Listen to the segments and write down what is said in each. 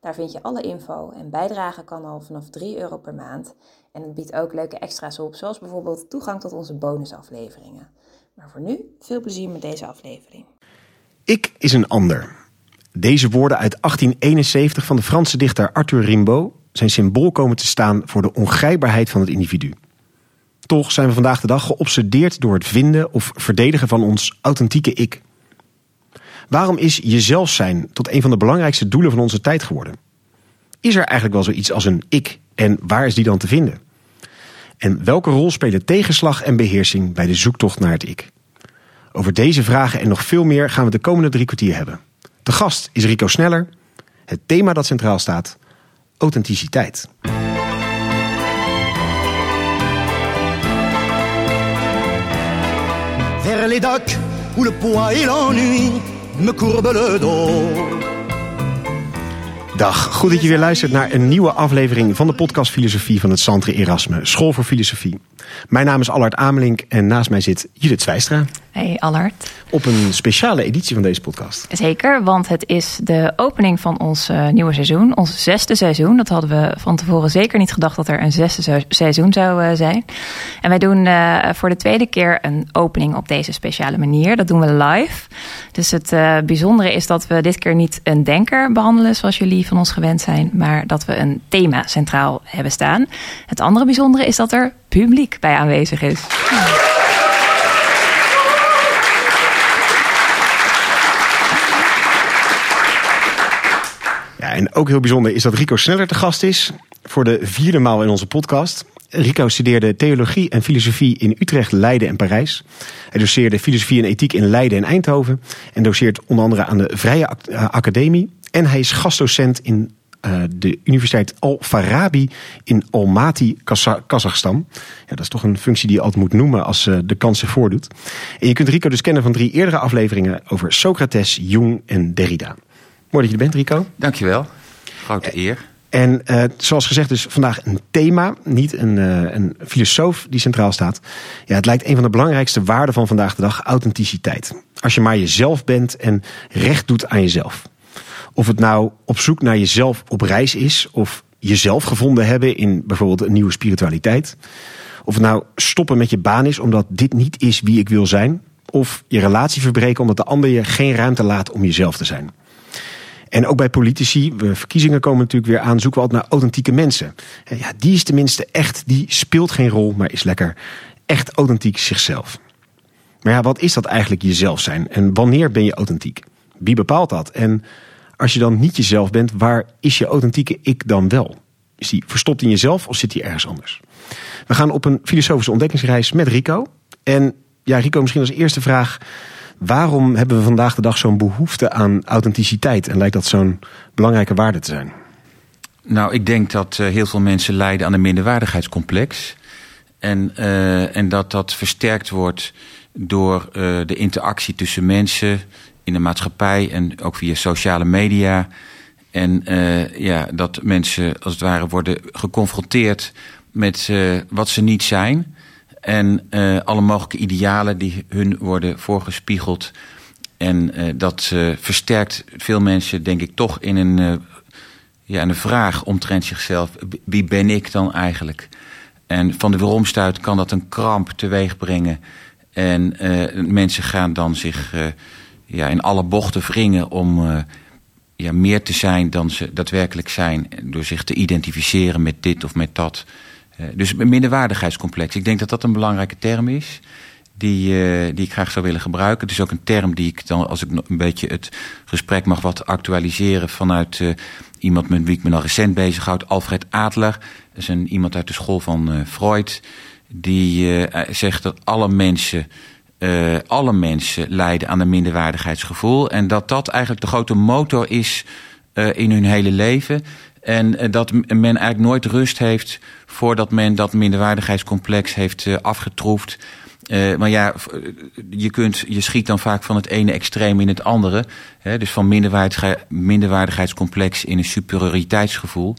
Daar vind je alle info en bijdragen kan al vanaf 3 euro per maand. En het biedt ook leuke extra's op, zoals bijvoorbeeld toegang tot onze bonusafleveringen. Maar voor nu, veel plezier met deze aflevering. Ik is een ander. Deze woorden uit 1871 van de Franse dichter Arthur Rimbaud zijn symbool komen te staan voor de ongrijpbaarheid van het individu. Toch zijn we vandaag de dag geobsedeerd door het vinden of verdedigen van ons authentieke ik. Waarom is jezelf zijn tot een van de belangrijkste doelen van onze tijd geworden? Is er eigenlijk wel zoiets als een ik en waar is die dan te vinden? En welke rol spelen tegenslag en beheersing bij de zoektocht naar het ik? Over deze vragen en nog veel meer gaan we de komende drie kwartier hebben. De gast is Rico Sneller. Het thema dat centraal staat: authenticiteit. Vers les docks où le poids et l'ennui me courbent le. Dag, goed dat je weer luistert naar een nieuwe aflevering van de podcast Filosofie van het Centre Erasme, School voor Filosofie. Mijn naam is Allard Amelink en naast mij zit Judith Zwijstra. Hey Allard. Op een speciale editie van deze podcast. Zeker, want het is de opening van ons uh, nieuwe seizoen, ons zesde seizoen. Dat hadden we van tevoren zeker niet gedacht dat er een zesde seizoen zou uh, zijn. En wij doen uh, voor de tweede keer een opening op deze speciale manier. Dat doen we live. Dus het bijzondere is dat we dit keer niet een denker behandelen zoals jullie van ons gewend zijn, maar dat we een thema centraal hebben staan. Het andere bijzondere is dat er publiek bij aanwezig is. Ja, en ook heel bijzonder is dat Rico Sneller te gast is voor de vierde maal in onze podcast. Rico studeerde theologie en filosofie in Utrecht, Leiden en Parijs. Hij doseerde filosofie en ethiek in Leiden en Eindhoven. En doseert onder andere aan de Vrije Academie. En hij is gastdocent in uh, de Universiteit Al-Farabi in Almaty, Kazachstan. Ja, dat is toch een functie die je altijd moet noemen als uh, de kans zich voordoet. En je kunt Rico dus kennen van drie eerdere afleveringen over Socrates, Jung en Derrida. Mooi dat je er bent, Rico. Dankjewel. Grote eer. En uh, zoals gezegd, dus vandaag een thema, niet een, uh, een filosoof die centraal staat. Ja, het lijkt een van de belangrijkste waarden van vandaag de dag, authenticiteit. Als je maar jezelf bent en recht doet aan jezelf. Of het nou op zoek naar jezelf op reis is, of jezelf gevonden hebben in bijvoorbeeld een nieuwe spiritualiteit. Of het nou stoppen met je baan is omdat dit niet is wie ik wil zijn. Of je relatie verbreken omdat de ander je geen ruimte laat om jezelf te zijn. En ook bij politici, verkiezingen komen natuurlijk weer aan, zoeken we altijd naar authentieke mensen. Ja, die is tenminste echt, die speelt geen rol, maar is lekker echt authentiek zichzelf. Maar ja, wat is dat eigenlijk jezelf zijn? En wanneer ben je authentiek? Wie bepaalt dat? En als je dan niet jezelf bent, waar is je authentieke ik dan wel? Is die verstopt in jezelf of zit die ergens anders? We gaan op een filosofische ontdekkingsreis met Rico. En ja, Rico, misschien als eerste vraag. Waarom hebben we vandaag de dag zo'n behoefte aan authenticiteit? En lijkt dat zo'n belangrijke waarde te zijn? Nou, ik denk dat uh, heel veel mensen lijden aan een minderwaardigheidscomplex. En, uh, en dat dat versterkt wordt door uh, de interactie tussen mensen in de maatschappij en ook via sociale media. En ja, dat mensen als het ware worden geconfronteerd met wat ze niet zijn. En uh, alle mogelijke idealen die hun worden voorgespiegeld. En dat versterkt veel mensen, denk ik, toch in een, ja, een vraag omtrent zichzelf. Wie ben ik dan eigenlijk? En van de weeromstuit kan dat een kramp teweeg brengen. En mensen gaan dan zich ja, in alle bochten wringen om ja, meer te zijn dan ze daadwerkelijk zijn. Door zich te identificeren met dit of met dat. Uh, dus een minderwaardigheidscomplex. Ik denk dat dat een belangrijke term is. Die, uh, die ik graag zou willen gebruiken. Het is ook een term die ik dan, als ik een beetje het gesprek mag wat actualiseren vanuit iemand met wie ik me al recent bezighoud, Alfred Adler. Dat is een, iemand uit de school van Freud. Die zegt dat alle mensen alle mensen lijden aan een minderwaardigheidsgevoel. En dat dat eigenlijk de grote motor is in hun hele leven. En eh, dat men eigenlijk nooit rust heeft voordat men dat minderwaardigheidscomplex heeft uh, afgetroefd. Uh, maar ja, je, kunt, je schiet dan vaak van het ene extreem in het andere. Hè, dus van minderwaardigheidscomplex in een superioriteitsgevoel.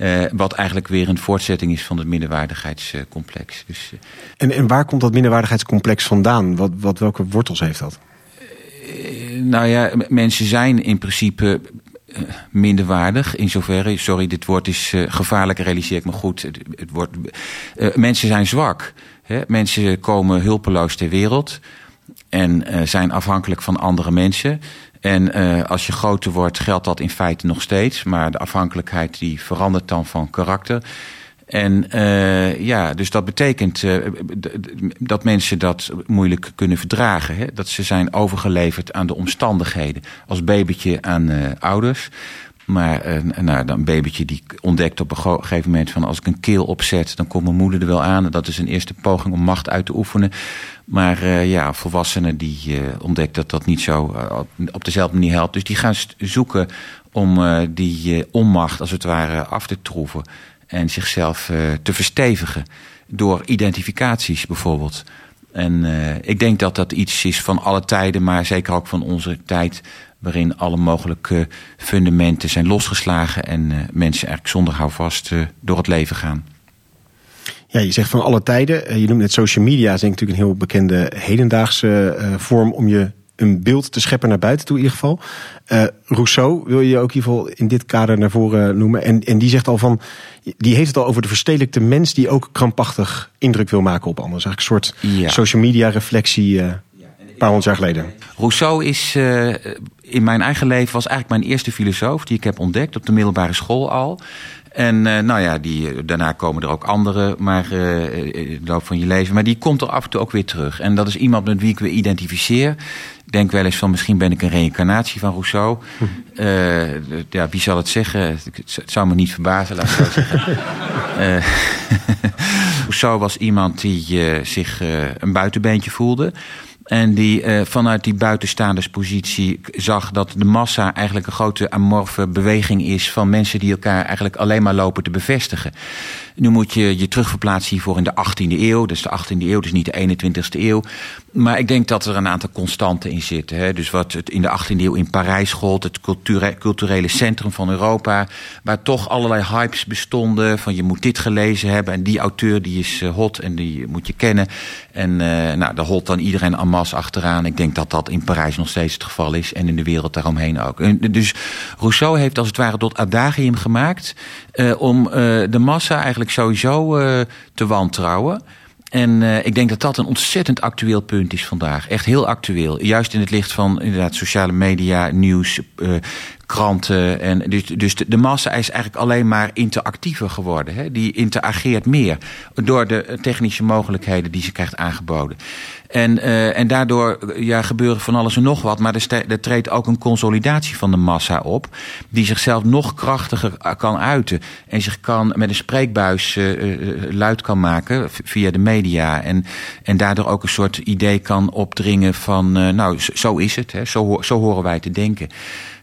Uh, wat eigenlijk weer een voortzetting is van het minderwaardigheidscomplex. Dus, en, en waar komt dat minderwaardigheidscomplex vandaan? Wat, wat, welke wortels heeft dat? nou ja, mensen zijn in principe minderwaardig. In zoverre, sorry, dit woord is uh, gevaarlijk, realiseer ik me goed. Het, woord, uh, mensen zijn zwak. Hè? Mensen komen hulpeloos ter wereld en zijn afhankelijk van andere mensen. En als je groter wordt, geldt dat in feite nog steeds. Maar de afhankelijkheid die verandert dan van karakter. En uh, ja, dus dat betekent uh, dat mensen dat moeilijk kunnen verdragen. Hè? Dat ze zijn overgeleverd aan de omstandigheden. Als babytje aan uh, ouders. Maar nou, een babytje die ontdekt op een gegeven moment van als ik een keel opzet, dan komt mijn moeder er wel aan. Dat is een eerste poging om macht uit te oefenen. Maar ja, volwassenen die uh, ontdekt dat dat niet zo op dezelfde manier helpt. Dus die gaan zoeken om die onmacht als het ware af te troeven en zichzelf uh, te verstevigen. Door identificaties bijvoorbeeld. En uh, ik denk dat dat iets is van alle tijden, maar zeker ook van onze tijd. Waarin alle mogelijke fundamenten zijn losgeslagen en uh, mensen eigenlijk zonder houvast door het leven gaan. Ja, je zegt van alle tijden. Je noemt net social media, is natuurlijk een heel bekende hedendaagse vorm om je een beeld te scheppen naar buiten toe in ieder geval. Uh, Rousseau wil je ook in ieder geval in dit kader naar voren noemen. En, en die zegt al van, die heeft het al over de verstedelijkte mens die ook krampachtig indruk wil maken op anderen. Eigenlijk een soort ja. social media reflectie uh, een paar honderd jaar geleden. Rousseau is uh, in mijn eigen leven was eigenlijk mijn eerste filosoof die ik heb ontdekt op de middelbare school al. En uh, nou ja, die, daarna komen er ook andere, maar uh, in de loop van je leven. Maar die komt er af en toe ook weer terug. En dat is iemand met wie ik weer identificeer. Ik denk wel eens van misschien ben ik een reïncarnatie van Rousseau. Uh, ja, wie zal het zeggen? Het zou me niet verbazen, laat ik zo zeggen. Rousseau was iemand die zich een buitenbeentje voelde. En die uh, vanuit die buitenstaanderspositie zag dat de massa eigenlijk een grote amorfe beweging is van mensen die elkaar eigenlijk alleen maar lopen te bevestigen. Nu moet je je terugverplaatsen hiervoor in de 18e eeuw. Dus de 18e eeuw, dus niet de 21e eeuw. Maar ik denk dat er een aantal constanten in zitten. Hè. Dus wat het in de 18e eeuw in Parijs gold, het culture culturele centrum van Europa. Waar toch allerlei hypes bestonden. Van je moet dit gelezen hebben en die auteur die is uh, hot en die moet je kennen. En uh, nou, daar holt dan iedereen en masse achteraan. Ik denk dat dat in Parijs nog steeds het geval is. En in de wereld daaromheen ook. Dus Rousseau heeft als het ware tot adagium gemaakt. Uh, om de massa eigenlijk sowieso te wantrouwen. En uh, ik denk dat dat een ontzettend actueel punt is vandaag. Echt heel actueel. Juist in het licht van inderdaad sociale media, nieuws, uh, kranten. En dus dus de, de, massa is eigenlijk alleen maar interactiever geworden. Hè? Die interageert meer door de technische mogelijkheden die ze krijgt aangeboden. En, uh, en daardoor ja, gebeuren van alles en nog wat. Maar er, er treedt ook een consolidatie van de massa op. Die zichzelf nog krachtiger kan uiten. En zich kan met een spreekbuis luid kan maken via de media. En, en daardoor ook een soort idee kan opdringen van... Nou, zo is het. Hè? Zo, zo horen wij te denken.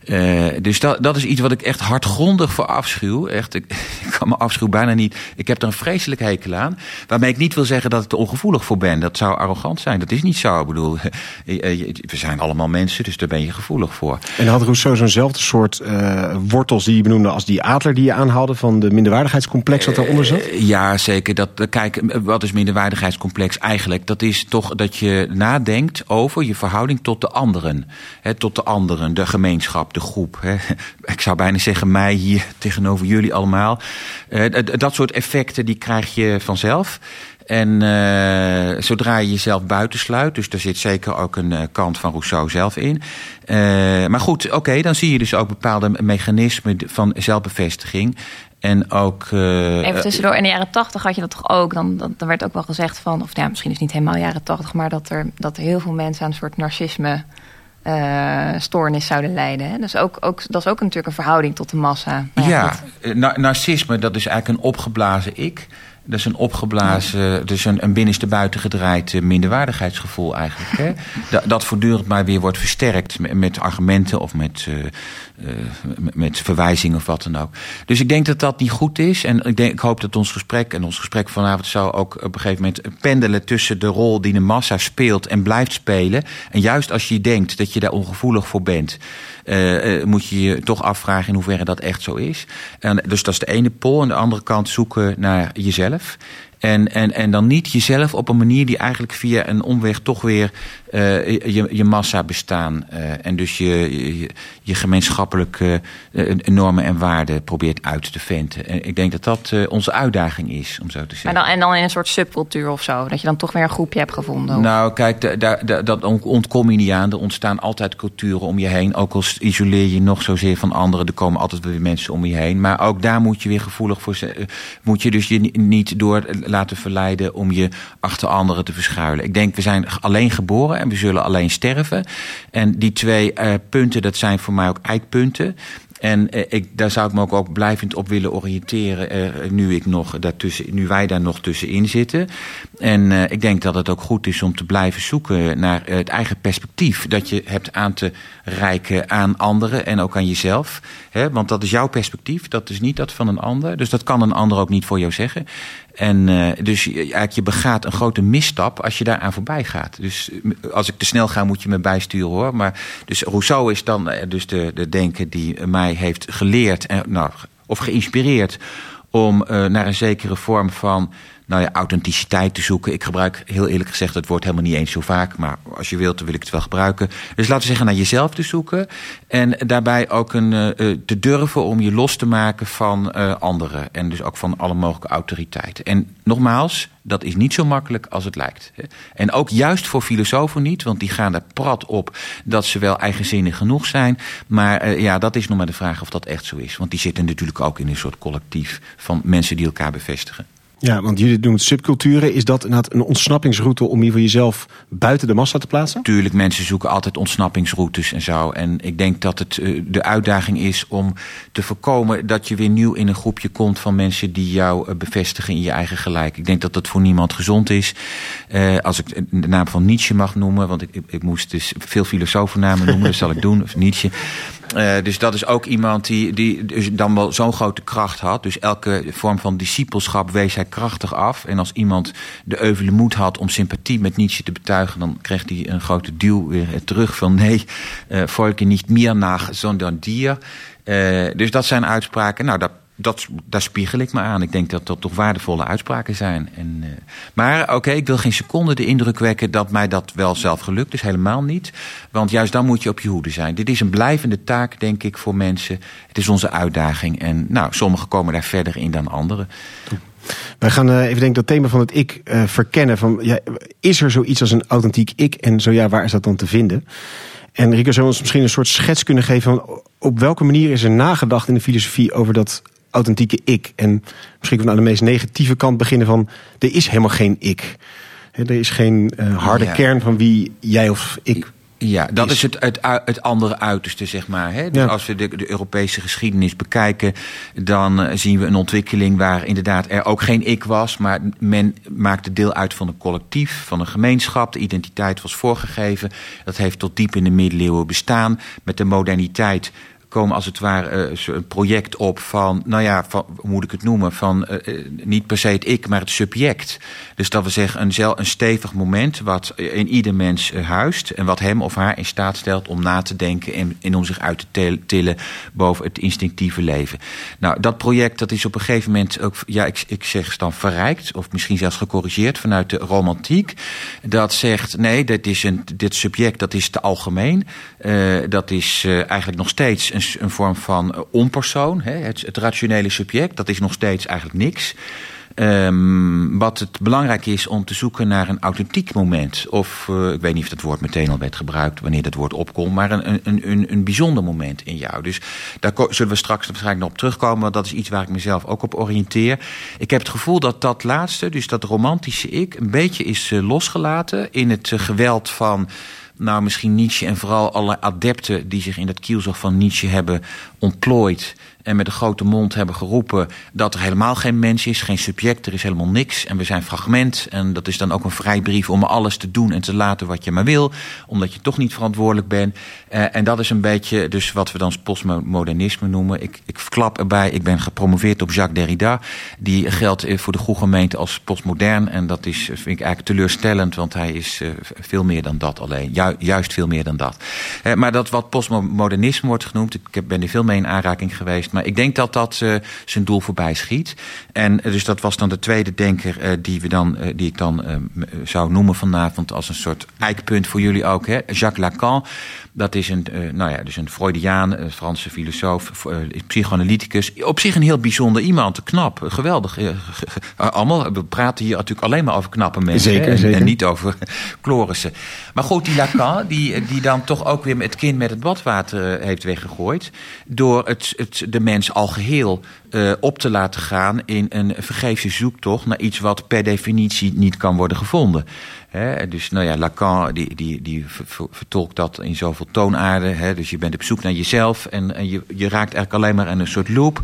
Uh, dus dat, dat is iets wat ik echt hardgrondig voor afschuw. Echt, ik, ik kan me afschuw bijna niet. Ik heb er een vreselijk hekel aan. Waarmee ik niet wil zeggen dat ik er ongevoelig voor ben. Dat zou arrogant zijn. Dat is niet zo. Ik bedoel, we zijn allemaal mensen, dus daar ben je gevoelig voor. En had Rousseau zo'nzelfde soort uh, wortels die je benoemde als die Adler die je aanhaalde van de minderwaardigheidscomplex dat eronder zat? Uh, ja, zeker. Dat, kijk, wat is minderwaardigheidscomplex eigenlijk? Dat is toch dat je nadenkt over je verhouding tot de anderen. He, tot de anderen, de gemeenschap de groep. Hè. Ik zou bijna zeggen mij hier tegenover jullie allemaal. Uh, dat soort effecten die krijg je vanzelf. En uh, zodra je jezelf buitensluit, dus daar zit zeker ook een uh, kant van Rousseau zelf in. Uh, maar goed, oké, okay, dan zie je dus ook bepaalde mechanismen van zelfbevestiging. En ook. Even tussendoor, in de jaren tachtig had je dat toch ook? Dan, dan, dan werd ook wel gezegd van, of ja, misschien is het niet helemaal jaren tachtig, maar dat er, dat er heel veel mensen aan een soort narcisme uh, stoornis zouden leiden. Hè? Dus ook, ook, dat is ook natuurlijk een verhouding tot de massa. Maar ja, ja na narcisme, dat is eigenlijk een opgeblazen ik. Dat is een opgeblazen, dus een, een binnenste buiten gedraaid minderwaardigheidsgevoel eigenlijk. Hè? Dat, dat voortdurend maar weer wordt versterkt met, met argumenten of met, uh, met verwijzingen of wat dan ook. Dus ik denk dat dat niet goed is. En ik, denk, ik hoop dat ons gesprek en ons gesprek vanavond zou ook op een gegeven moment pendelen tussen de rol die de massa speelt en blijft spelen. En juist als je denkt dat je daar ongevoelig voor bent. Uh, moet je je toch afvragen in hoeverre dat echt zo is. En dus dat is de ene pol. En de andere kant zoeken naar jezelf. En, en, en dan niet jezelf op een manier die eigenlijk via een omweg toch weer uh, je, je massa bestaan. Uh, en dus je, je, je gemeenschappelijke uh, normen en waarden probeert uit te venten. En ik denk dat dat onze uitdaging is, om zo te zeggen. Maar dan, en dan in een soort subcultuur of zo? Dat je dan toch weer een groepje hebt gevonden? Of? Nou, kijk, dat ontkom je niet aan. Er ontstaan altijd culturen om je heen. Ook al isoleer je nog zozeer van anderen, er komen altijd weer mensen om je heen. Maar ook daar moet je weer gevoelig voor zijn. Moet je dus je niet door laten verleiden om je achter anderen te verschuilen. Ik denk, we zijn alleen geboren en we zullen alleen sterven. En die twee uh, punten, dat zijn voor mij ook eikpunten. En eh, ik, daar zou ik me ook, ook blijvend op willen oriënteren, eh, nu, ik nog daartussen, nu wij daar nog tussenin zitten. En eh, ik denk dat het ook goed is om te blijven zoeken naar het eigen perspectief dat je hebt aan te reiken aan anderen en ook aan jezelf. Hè? Want dat is jouw perspectief, dat is niet dat van een ander. Dus dat kan een ander ook niet voor jou zeggen. En uh, dus eigenlijk je begaat een grote misstap als je daaraan voorbij gaat. Dus als ik te snel ga, moet je me bijsturen hoor. Maar dus Rousseau is dan dus de, de denker die mij heeft geleerd en, nou, of geïnspireerd om naar een zekere vorm van nou ja, authenticiteit te zoeken. Ik gebruik heel eerlijk gezegd het woord helemaal niet eens zo vaak. Maar als je wilt, dan wil ik het wel gebruiken. Dus laten we zeggen naar jezelf te zoeken. En daarbij ook een, uh, te durven om je los te maken van uh, anderen. En dus ook van alle mogelijke autoriteiten. En nogmaals, dat is niet zo makkelijk als het lijkt. En ook juist voor filosofen niet, want die gaan er prat op dat ze wel eigenzinnig genoeg zijn. Maar ja, dat is nog maar de vraag of dat echt zo is. Want die zitten natuurlijk ook in een soort collectief van mensen die elkaar bevestigen. Ja, want jullie noemen het subculturen. Is dat een ontsnappingsroute om hier voor jezelf buiten de massa te plaatsen? Tuurlijk, mensen zoeken altijd ontsnappingsroutes en zo. En ik denk dat het de uitdaging is om te voorkomen dat je weer nieuw in een groepje komt van mensen die jou bevestigen in je eigen gelijk. Ik denk dat dat voor niemand gezond is. Uh, als ik de naam van Nietzsche mag noemen, want ik, ik, ik moest dus veel filosofennamen noemen, dat zal ik doen, of Nietzsche. Uh, dus dat is ook iemand die, die dus dan wel zo'n grote kracht had. Dus elke vorm van discipelschap wees hij krachtig af. En als iemand de euvele moed had om sympathie met Nietzsche te betuigen... dan kreeg hij een grote duw weer terug van... nee, uh, volken niet meer naar, zonder dier. Dus dat zijn uitspraken. Nou, dat dat, daar spiegel ik me aan. Ik denk dat dat toch waardevolle uitspraken zijn. En, uh, maar oké, ik wil geen seconde de indruk wekken dat mij dat wel zelf gelukt is. Helemaal niet. Want juist dan moet je op je hoede zijn. Dit is een blijvende taak, denk ik, voor mensen. Het is onze uitdaging. En nou, sommigen komen daar verder in dan anderen. Wij gaan uh, even denk dat thema van het ik uh, verkennen. Van, is er zoiets als een authentiek ik? En zo ja, waar is dat dan te vinden? En Rico zou ons misschien een soort schets kunnen geven van op welke manier is er nagedacht in de filosofie over dat authentieke ik. En misschien kunnen we aan de meest negatieve kant beginnen van... er is helemaal geen ik. er is geen uh, harde ja. kern van wie jij of ik ja, dat is, het, het, het, andere uiterste, zeg maar. Hè? Dus ja. als we de, de, Europese geschiedenis bekijken, dan uh, zien we een ontwikkeling waar inderdaad er ook geen ik was, maar men maakte deel uit van een collectief, van een gemeenschap. De identiteit was voorgegeven. Dat heeft tot diep in de middeleeuwen bestaan. Met de moderniteit komen als het ware uh, een project op van, nou ja, van, hoe moet ik het noemen, van uh, niet per se het ik, maar het subject. Dus dat we zeggen een, een stevig moment wat in ieder mens huist en wat hem of haar in staat stelt om na te denken en, en om zich uit te tillen boven het instinctieve leven. Nou, dat project dat is op een gegeven moment ook, ja, ik, ik zeg dan verrijkt of misschien zelfs gecorrigeerd vanuit de romantiek. Dat zegt, nee, dit, is een, dit subject dat is te algemeen. dat is eigenlijk nog steeds een een vorm van onpersoon. Hè? Het, het, rationele subject, dat is nog steeds eigenlijk niks. Um, wat het belangrijk is om te zoeken naar een authentiek moment. Of, uh, ik weet niet of dat woord meteen al werd gebruikt, wanneer dat woord opkomt. Maar een, een, een, een bijzonder moment in jou. Dus daar zullen we straks waarschijnlijk nog op terugkomen. Want dat is iets waar ik mezelf ook op oriënteer. Ik heb het gevoel dat dat laatste, dus dat romantische ik, een beetje is uh, losgelaten in het geweld van nou misschien Nietzsche en vooral alle adepten die zich in dat kielzog van Nietzsche hebben ontplooid. En met een grote mond hebben geroepen dat er helemaal geen mens is, geen subject, er is helemaal niks en we zijn fragment. En dat is dan ook een vrijbrief om alles te doen en te laten wat je maar wil, omdat je toch niet verantwoordelijk bent. Uh, en dat is een beetje dus wat we dan postmodernisme noemen. Ik, ik verklap erbij, ik ben gepromoveerd op Jacques Derrida. Die geldt voor de goede gemeente als postmodern. En dat is, vind ik eigenlijk teleurstellend, want hij is veel meer dan dat alleen. Ju juist veel meer dan dat. Maar dat wat postmodernisme wordt genoemd, ik ben er veel mee in aanraking geweest. Maar ik denk dat dat uh, zijn doel voorbij schiet. En dus dat was dan de tweede denker die, we dan, die ik dan zou noemen vanavond als een soort eikpunt voor jullie ook. Hè? Jacques Lacan. Dat is een, uh, nou ja, dus een Freudiaan, een Franse filosoof, uh, psychoanalyticus. Op zich een heel bijzonder iemand, knap, geweldig. Uh, allemaal, we praten hier natuurlijk alleen maar over knappe mensen. Zeker, en, zeker. en niet over klorissen. Maar goed, die Lacan, die, die dan toch ook weer het kind met het badwater heeft weggegooid. Door het, het, de mens al geheel op te laten gaan in een vergeefse zoektocht naar iets wat per definitie niet kan worden gevonden. Dus nou ja, Lacan die, die, die vertolkt dat in zoveel toonaarden. Dus je bent op zoek naar jezelf en, en je, je raakt eigenlijk alleen maar in een soort loop.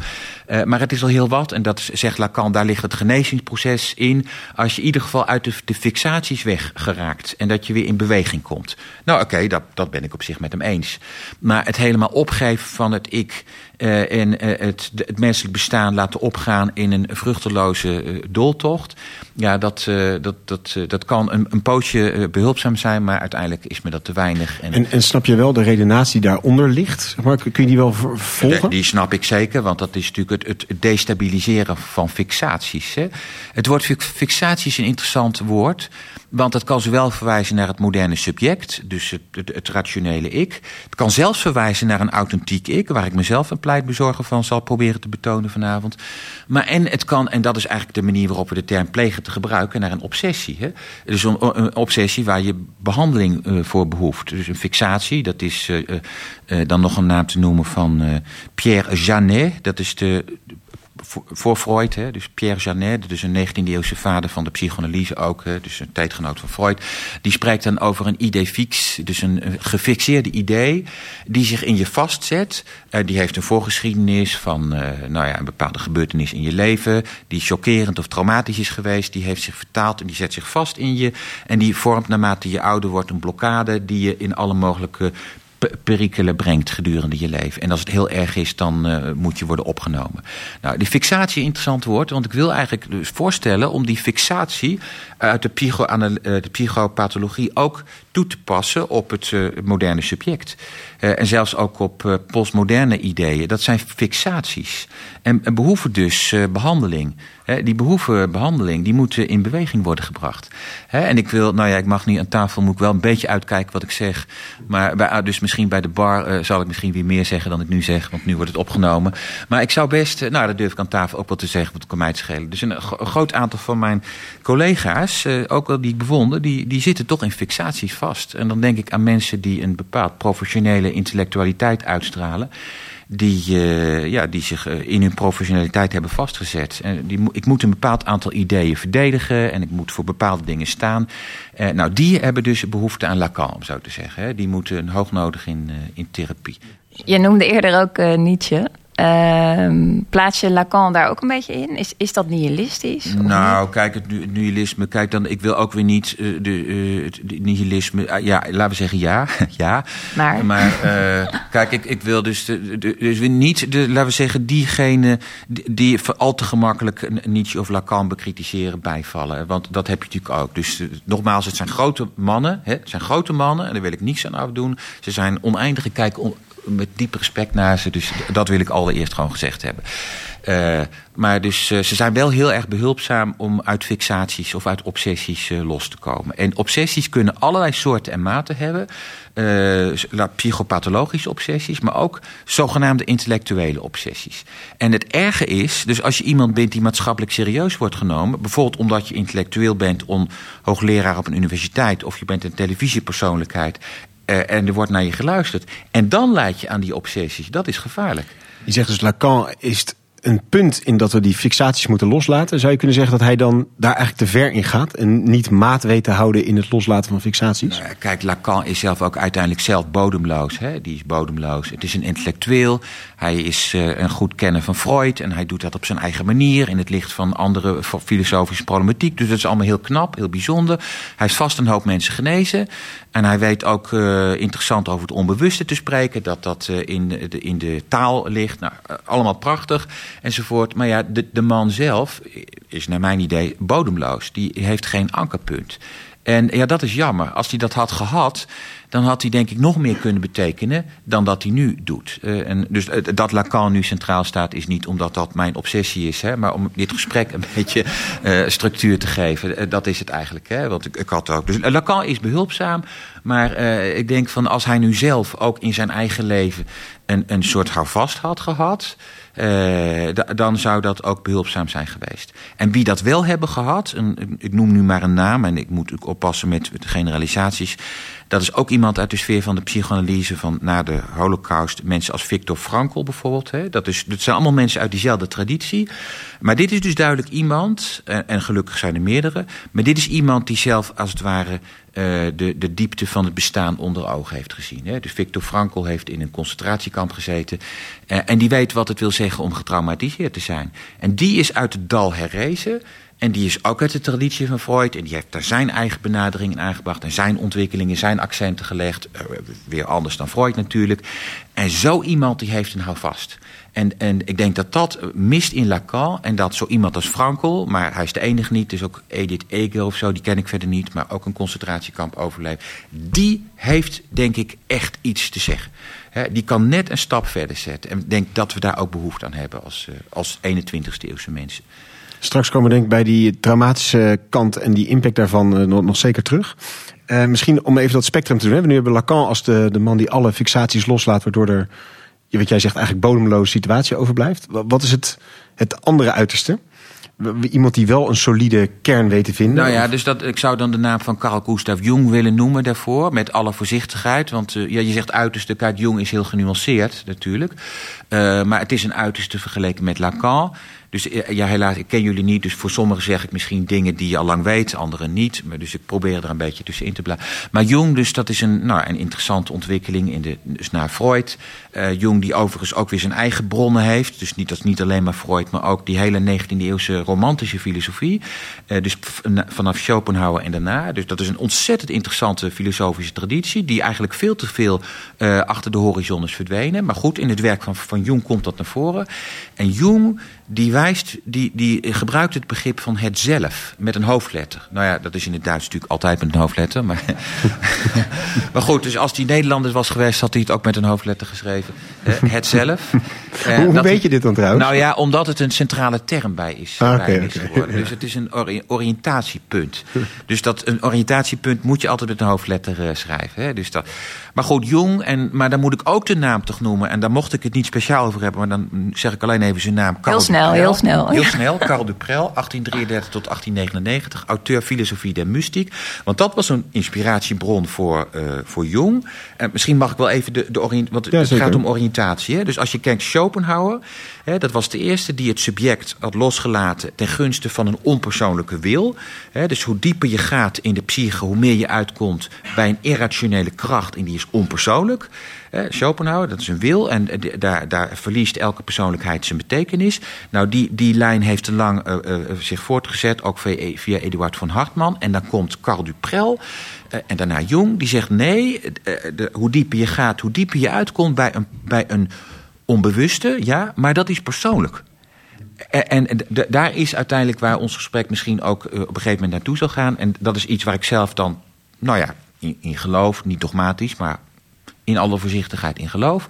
Uh, maar het is al heel wat, en dat zegt Lacan, daar ligt het genezingsproces in. Als je in ieder geval uit de, de fixaties weggeraakt en dat je weer in beweging komt. Nou oké, okay, dat, dat ben ik op zich met hem eens. Maar het helemaal opgeven van het ik uh, en uh, het, het menselijk bestaan laten opgaan in een vruchteloze uh, dooltocht. Ja, dat, dat, dat, dat kan een, een pootje behulpzaam zijn, maar uiteindelijk is me dat te weinig. En, en, en snap je wel de redenatie die daaronder ligt? Maar kun je die wel volgen? Die snap ik zeker, want dat is natuurlijk het, destabiliseren van fixaties. Hè. Het woord fixatie is een interessant woord. Want het kan zowel verwijzen naar het moderne subject, dus het, het, rationele ik. Het kan zelfs verwijzen naar een authentiek ik, waar ik mezelf een pleitbezorger van zal proberen te betonen vanavond. Maar en het kan, en dat is eigenlijk de manier waarop we de term plegen te gebruiken, naar een obsessie. Hè? Dus een, obsessie waar je behandeling uh, voor behoeft. Dus een fixatie, dat is uh, uh, dan nog een naam te noemen van Pierre Janet. Dat is de voor Freud, hè, dus Pierre Janet, dus een 19e-eeuwse vader van de psychoanalyse ook, hè, dus een tijdgenoot van Freud, die spreekt dan over een idee fix, dus een gefixeerde idee die zich in je vastzet. Uh, die heeft een voorgeschiedenis van uh, nou ja, een bepaalde gebeurtenis in je leven, die chockerend of traumatisch is geweest, die heeft zich vertaald en die zet zich vast in je en die vormt naarmate je ouder wordt een blokkade die je in alle mogelijke perikelen brengt gedurende je leven. En als het heel erg is, dan uh, moet je worden opgenomen. Nou, die fixatie, interessant woord, want ik wil eigenlijk dus voorstellen om die fixatie uit de, psycho de psychopathologie ook toe te passen op het uh, moderne subject. En zelfs ook op postmoderne ideeën. Dat zijn fixaties. En, en behoeven dus behandeling. Die behoeven behandeling, die moeten in beweging worden gebracht. En ik wil, nou ja, ik mag niet aan tafel, moet ik wel een beetje uitkijken wat ik zeg. Maar bij, dus misschien bij de bar zal ik misschien weer meer zeggen dan ik nu zeg, want nu wordt het opgenomen. Maar ik zou best, nou, dat durf ik aan tafel ook wat te zeggen, wat kan mij te schelen. Dus een groot aantal van mijn collega's, ook wel die ik bevonden, die, die zitten toch in fixaties vast. En dan denk ik aan mensen die een bepaald professionele intellectualiteit uitstralen. Die, uh, ja, die zich uh, in hun professionaliteit hebben vastgezet. En die, ik moet een bepaald aantal ideeën verdedigen en ik moet voor bepaalde dingen staan. Nou, die hebben dus behoefte aan Lacan, om zo te zeggen. Die moeten hoognodig in, in therapie. Je noemde eerder ook Nietzsche. Uh, plaats je Lacan daar ook een beetje in? Is, is dat nihilistisch? Nou, kijk, het nihilisme. Kijk, dan, ik wil ook weer niet uh, de, uh, het nihilisme. Uh, ja, laten we zeggen ja. ja. Maar, maar kijk, ik, ik wil dus, de, de, dus weer niet, de, laten we zeggen, diegene die, die al te gemakkelijk Nietzsche of Lacan bekritiseren bijvallen. Want dat heb je natuurlijk ook. Dus nogmaals, het zijn grote mannen. Hè? Het zijn grote mannen en daar wil ik niets aan afdoen. Ze zijn oneindige kijk. On, met diep respect naar ze. Dus dat wil ik allereerst gewoon gezegd hebben. Uh, maar dus uh, ze zijn wel heel erg behulpzaam om uit fixaties of uit obsessies uh, los te komen. En obsessies kunnen allerlei soorten en maten hebben. psychopathologische obsessies, maar ook zogenaamde intellectuele obsessies. En het erge is, dus als je iemand bent die maatschappelijk serieus wordt genomen, bijvoorbeeld omdat je intellectueel bent, om hoogleraar op een universiteit, of je bent een televisiepersoonlijkheid uh, en er wordt naar je geluisterd. En dan leid je aan die obsessies. Dat is gevaarlijk. Je zegt dus Lacan is een punt in dat we die fixaties moeten loslaten. Zou je kunnen zeggen dat hij dan daar eigenlijk te ver in gaat en niet maat weet te houden in het loslaten van fixaties? Nou, kijk, Lacan is zelf ook uiteindelijk zelf bodemloos. Hè? Die is bodemloos. Het is een intellectueel. Hij is uh, een goed kenner van Freud en hij doet dat op zijn eigen manier in het licht van andere filosofische problematiek. Dus dat is allemaal heel knap, heel bijzonder. Hij is vast een hoop mensen genezen. En hij weet ook uh, interessant over het onbewuste te spreken, dat dat uh, in, de, in de taal ligt. Nou, allemaal prachtig enzovoort. Maar ja, de, de man zelf is naar mijn idee bodemloos. Die heeft geen ankerpunt. En ja, dat is jammer. Als hij dat had gehad, dan had hij denk ik nog meer kunnen betekenen dan dat hij nu doet. Uh, en dus uh, dat Lacan nu centraal staat is niet omdat dat mijn obsessie is, hè, maar om dit gesprek een beetje uh, structuur te geven. dat is het eigenlijk. Hè, want ik, ik had ook. Dus Lacan is behulpzaam, maar ik denk van als hij nu zelf ook in zijn eigen leven een, een soort houvast had gehad. Uh, dan zou dat ook behulpzaam zijn geweest. En wie dat wel hebben gehad, een, ik noem nu maar een naam en ik moet ook oppassen met generalisaties. Dat is ook iemand uit de sfeer van de psychoanalyse van na de holocaust. Mensen als Viktor Frankl bijvoorbeeld. Hè. Dat, is, zijn allemaal mensen uit diezelfde traditie. Maar dit is dus duidelijk iemand, en, gelukkig zijn er meerdere. Maar dit is iemand die zelf als het ware de, de diepte van het bestaan onder ogen heeft gezien. Hè. Dus Viktor Frankl heeft in een concentratiekamp gezeten. Uh, en die weet wat het wil zeggen om getraumatiseerd te zijn. En die is uit het dal herrezen. En die is ook uit de traditie van Freud. En die heeft daar zijn eigen benadering in aangebracht. En zijn ontwikkelingen, zijn accenten gelegd. Uh, weer anders dan Freud natuurlijk. En zo iemand die heeft een houvast. En, en ik denk dat dat mist in Lacan. En dat zo iemand als Frankl, maar hij is de enige niet. Dus ook Edith Eger of zo, die ken ik verder niet. Maar ook een concentratiekamp overleefd. Die heeft denk ik echt iets te zeggen. Die kan net een stap verder zetten. En ik denk dat we daar ook behoefte aan hebben als, uh, als 21ste eeuwse mensen. Straks komen we denk ik bij die traumatische kant en die impact daarvan uh, nog, nog, zeker terug. Uh, misschien om even dat spectrum te doen. We nu hebben Lacan als de, de man die alle fixaties loslaat, waardoor er, wat jij zegt, eigenlijk bodemloze situatie overblijft. Wat is het, het andere uiterste? Iemand die wel een solide kern weet te vinden? Nou ja, dus dat, ik zou dan de naam van Carl Gustav Jung willen noemen daarvoor. Met alle voorzichtigheid. Want uh, ja, je zegt uiterste, kijk, Jung is heel genuanceerd natuurlijk. Uh, maar het is een uiterste vergeleken met Lacan. Dus ja, helaas, ik ken jullie niet. Dus voor sommigen zeg ik misschien dingen die je al lang weet, anderen niet. Maar dus ik probeer er een beetje tussenin te blijven. Maar Jung, dus dat is een, nou, een interessante ontwikkeling in de, dus naar Freud. Uh, Jung, die overigens ook weer zijn eigen bronnen heeft. Dus niet, dat niet alleen maar Freud, maar ook die hele 19e eeuwse romantische filosofie. Uh, dus vanaf Schopenhauer en daarna. Dus dat is een ontzettend interessante filosofische traditie. Die eigenlijk veel te veel achter de horizon is verdwenen. Maar goed, in het werk van, van Jung komt dat naar voren. En Jung die wijst, die, die gebruikt het begrip van het zelf met een hoofdletter. Nou ja, dat is in het Duits natuurlijk altijd met een hoofdletter. Maar, maar goed, dus als hij Nederlander was geweest, had hij het ook met een hoofdletter geschreven. Het zelf. Hoe, hoe weet je dit dan trouwens? Nou ja, omdat het een centrale term bij is, ah, bij okay, is okay. geworden. Dus het is een ori oriëntatiepunt. dus dat, een oriëntatiepunt moet je altijd met een hoofdletter uh, schrijven. Hè? Dus dat, maar goed, Jong, en, maar dan moet ik ook de naam toch noemen. En daar mocht ik het niet speciaal over hebben, maar dan zeg ik alleen even zijn naam. Carl heel snel, heel snel. Heel snel, Karl Duprel, 1833 tot 1899, auteur filosofie der mystiek. Want dat was een inspiratiebron voor, uh, voor Jung. En misschien mag ik wel even de, de orient, want ja, het gaat om oriëntatie. Hè? Dus als je kijkt, Schopenhauer, dat was de eerste die het subject had losgelaten ten gunste van een onpersoonlijke wil. Dus hoe dieper je gaat in de psyche, hoe meer je uitkomt bij een irrationele kracht en die is onpersoonlijk. Eh, Schopenhauer, dat is een wil en daar, daar verliest elke persoonlijkheid zijn betekenis. Nou, die, die lijn heeft te lang uh, uh, zich voortgezet, ook via, via Eduard von Hartmann. En dan komt Carl Duprel en daarna Jung, die zegt nee, hoe dieper je gaat, hoe dieper je uitkomt bij een, bij een onbewuste, ja, maar dat is persoonlijk. En, en daar is uiteindelijk waar ons gesprek misschien ook op een gegeven moment naartoe zal gaan. En dat is iets waar ik zelf dan, nou ja, in, in geloof, niet dogmatisch, maar in alle voorzichtigheid in geloof.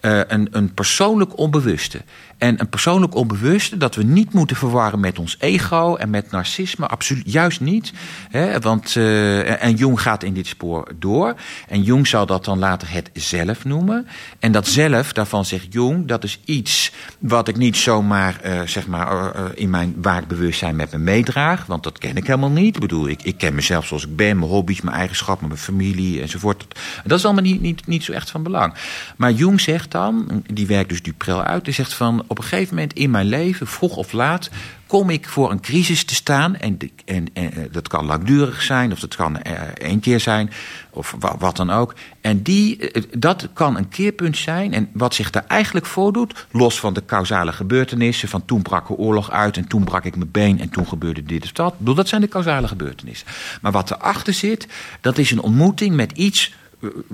Uh, een, een persoonlijk onbewuste. En een persoonlijk onbewuste dat we niet moeten verwarren met ons ego en met narcisme. Absoluut juist niet. Hè? Want, uh, en Jung gaat in dit spoor door. En Jung zou dat dan later het zelf noemen. En dat zelf, daarvan zegt Jung, dat is iets wat ik niet zomaar uh, zeg maar, uh, in mijn waakbewustzijn met me meedraag. Want dat ken ik helemaal niet. Ik bedoel, ik, ik ken mezelf zoals ik ben, mijn hobby's, mijn eigenschappen, mijn familie enzovoort. Dat is allemaal niet, niet, niet zo echt van belang. Maar Jung zegt dan, die werkt dus Duprel uit, die zegt van op een gegeven moment in mijn leven, vroeg of laat, kom ik voor een crisis te staan. En, en, en eh, dat kan langdurig zijn, of dat kan uh, één keer zijn, of wat, dan ook. En die, uh, dat kan een keerpunt zijn. En wat zich daar eigenlijk voordoet, los van de causale gebeurtenissen, van toen brak er oorlog uit en toen brak ik mijn been en toen gebeurde dit of dat. Dat zijn de causale gebeurtenissen. Maar wat erachter zit, dat is een ontmoeting met iets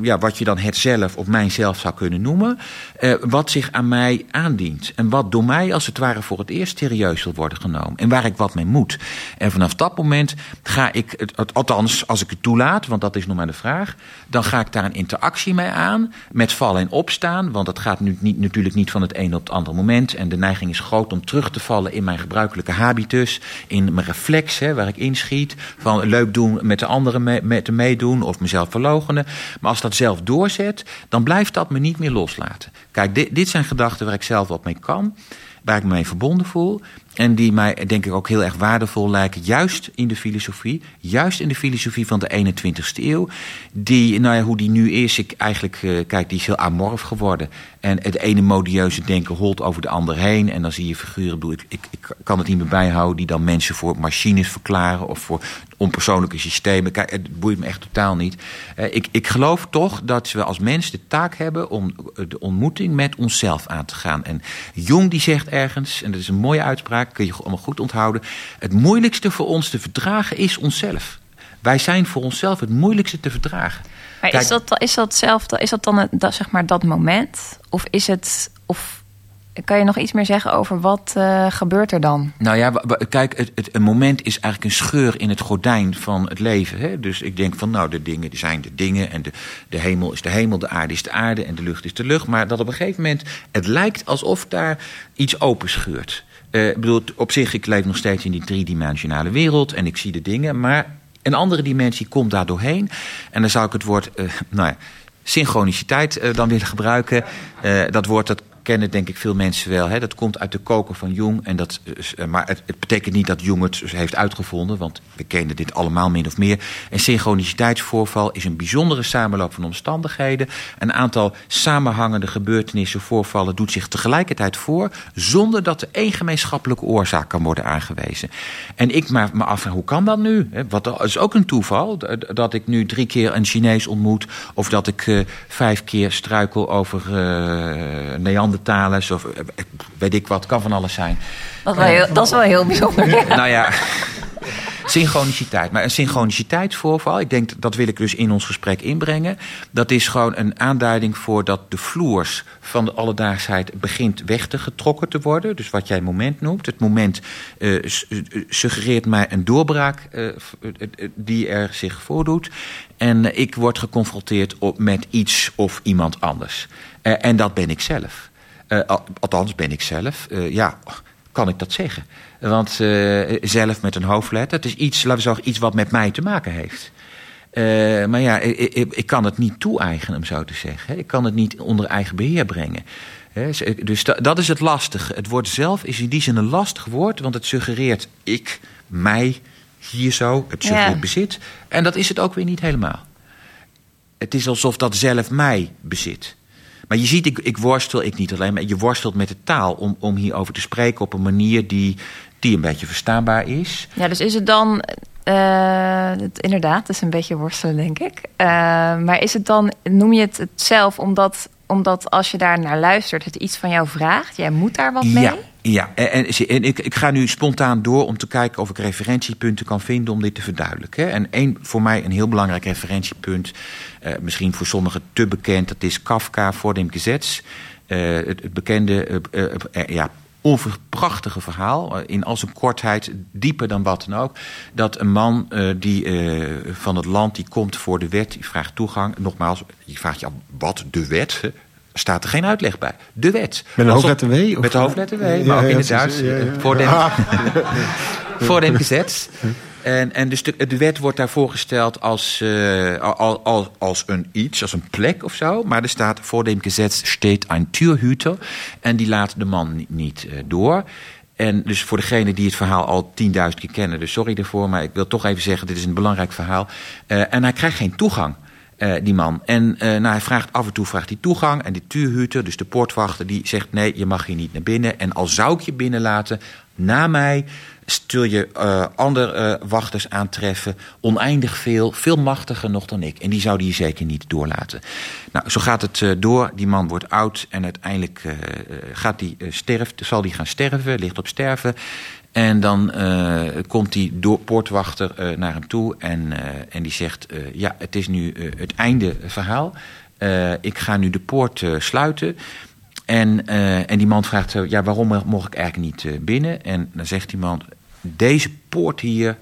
ja, wat je dan het zelf of mijzelf zou kunnen noemen, eh, wat zich aan mij aandient. En wat door mij als het ware voor het eerst serieus wil worden genomen. En waar ik wat mee moet. En vanaf dat moment ga ik, althans als ik het toelaat, want dat is nog maar de vraag, dan ga ik daar een interactie mee aan, met vallen en opstaan. Want dat gaat nu niet, natuurlijk niet van het ene op het andere moment. En de neiging is groot om terug te vallen in mijn gebruikelijke habitus, in mijn reflex, waar ik inschiet. Van leuk doen met de anderen met meedoen of mezelf verlogenen. Maar als dat zelf doorzet, dan blijft dat me niet meer loslaten. Kijk, dit, dit zijn gedachten waar ik zelf wat mee kan, waar ik me mee verbonden voel. En die mij denk ik ook heel erg waardevol lijken, juist in de filosofie. Juist in de filosofie van de 21ste eeuw. Die, nou ja, hoe die nu is, ik eigenlijk, uh, kijk, die is heel amorf geworden. En het ene modieuze denken holt over de ander heen. En dan zie je figuren, ik, ik, ik kan het niet meer bijhouden, die dan mensen voor machines verklaren of voor onpersoonlijke systemen. Kijk, het boeit me echt totaal niet. Uh, ik, ik geloof toch dat we als mens de taak hebben om de ontmoeting met onszelf aan te gaan. En Jung die zegt ergens, en dat is een mooie uitspraak kun je allemaal goed onthouden. Het moeilijkste voor ons te verdragen is onszelf. Wij zijn voor onszelf het moeilijkste te verdragen. Maar Kijk, is, dat, is dat hetzelfde? Is dat dan dat, zeg maar dat moment? Of is het. Of kan je nog iets meer zeggen over wat uh, gebeurt er dan? Nou ja, kijk, het, het, een moment is eigenlijk een scheur in het gordijn van het leven. Hè? Dus ik denk van, nou, de dingen zijn de dingen. En de, de hemel is de hemel, de aarde is de aarde en de lucht is de lucht. Maar dat op een gegeven moment, het lijkt alsof daar iets openscheurt. Uh, bedoel, op zich, ik leef nog steeds in die driedimensionale wereld en ik zie de dingen. Maar een andere dimensie komt daar doorheen. En dan zou ik het woord, uh, nou ja, synchroniciteit uh, dan willen gebruiken. dat woord dat kennen denk ik veel mensen wel. Hè? Dat komt uit de koker van Jung. En dat, eh, maar het, het, betekent niet dat Jung het heeft uitgevonden. Want we kennen dit allemaal min of meer. Een synchroniciteitsvoorval is een bijzondere samenloop van omstandigheden. Een aantal samenhangende gebeurtenissen, voorvallen... doet zich tegelijkertijd voor... zonder dat er één gemeenschappelijke oorzaak kan worden aangewezen. En ik me afvraag, hoe kan dat nu? Wat is ook een toeval. Dat ik nu drie keer een Chinees ontmoet... of dat ik uh, vijf keer struikel over uh, Neander Neandertalers of eh, weet ik wat, kan van alles zijn. Dat is wel heel, dat is wel heel bijzonder. nou ja, synchroniciteit. Maar een synchroniciteitsvoorval, ik denk dat wil ik dus in ons gesprek inbrengen. Dat is gewoon een aanduiding voor dat de vloers van de alledaagsheid begint weg te getrokken te worden. Dus wat jij moment noemt. Het moment uh, suggereert mij een doorbraak uh, die er zich voordoet. En ik word geconfronteerd op, met iets of iemand anders. en dat ben ik zelf. Uh, althans, ben ik zelf. Uh, ja, kan ik dat zeggen? Want uh, zelf met een hoofdletter, het is iets, laten we zeggen, iets wat met mij te maken heeft. maar ja, ik, ik, ik, kan het niet toe-eigenen, om zo te zeggen. Ik kan het niet onder eigen beheer brengen. Dus dat is het lastige. Het woord zelf is in die zin een lastig woord, want het suggereert ik, mij, hier zo, het suggereert ja. bezit. En dat is het ook weer niet helemaal. Het is alsof dat zelf mij bezit. Maar je ziet, ik, ik worstel, ik niet alleen, maar je worstelt met de taal om, om hierover te spreken op een manier die, die een beetje verstaanbaar is. Ja, dus is het dan. Uh, het, inderdaad, het is een beetje worstelen, denk ik. Uh, maar is het dan, noem je het, het zelf omdat, omdat als je daar naar luistert, het iets van jou vraagt? Jij moet daar wat mee? Ja, ja. En, ik, ik, ga nu spontaan door om te kijken of ik referentiepunten kan vinden om dit te verduidelijken. En één, voor mij een heel belangrijk referentiepunt uh, misschien voor sommigen te bekend. Dat is Kafka voor dem Gesetz. Uh, het, bekende, uh, ja, onverprachtige verhaal. in al zijn kortheid, dieper dan wat dan ook. Dat een man die van het land, die komt voor de wet, die vraagt toegang. Nogmaals, je vraagt je af, wat de wet? Staat er geen uitleg bij. De wet. Met een hoofdletter W? Met de hoofdletter W, maar ook in het Duits. Voor dem, voor Gesetz. En, en dus de, de wet wordt daar voorgesteld als, uh, als, als een iets, als een plek of zo. Maar er staat voor dem Gesetz steht een Türhüter. En die laat de man niet, niet uh, door. En dus voor degene die het verhaal al 10.000 keer kennen, dus sorry daarvoor, maar ik wil toch even zeggen: dit is een belangrijk verhaal. Uh, en hij krijgt geen toegang. Uh, die man. En uh, nou, hij vraagt af en toe vraagt hij toegang. En die tuurhuurder, dus de poortwachter, die zegt: nee, je mag hier niet naar binnen. En al zou ik je binnenlaten, na mij zul je uh, andere wachters aantreffen. Oneindig veel, veel machtiger nog dan ik. En die zouden je zeker niet doorlaten. Nou, zo gaat het door. Die man wordt oud en uiteindelijk gaat die, sterft, zal die gaan sterven, ligt op sterven. En dan uh, komt die poortwachter uh, naar hem toe en, uh, en die zegt: Ja, het is nu het einde verhaal. ik ga nu de poort sluiten. En, en die man vraagt: Ja, waarom mocht ik eigenlijk niet binnen? En dan zegt die man: Deze poort hier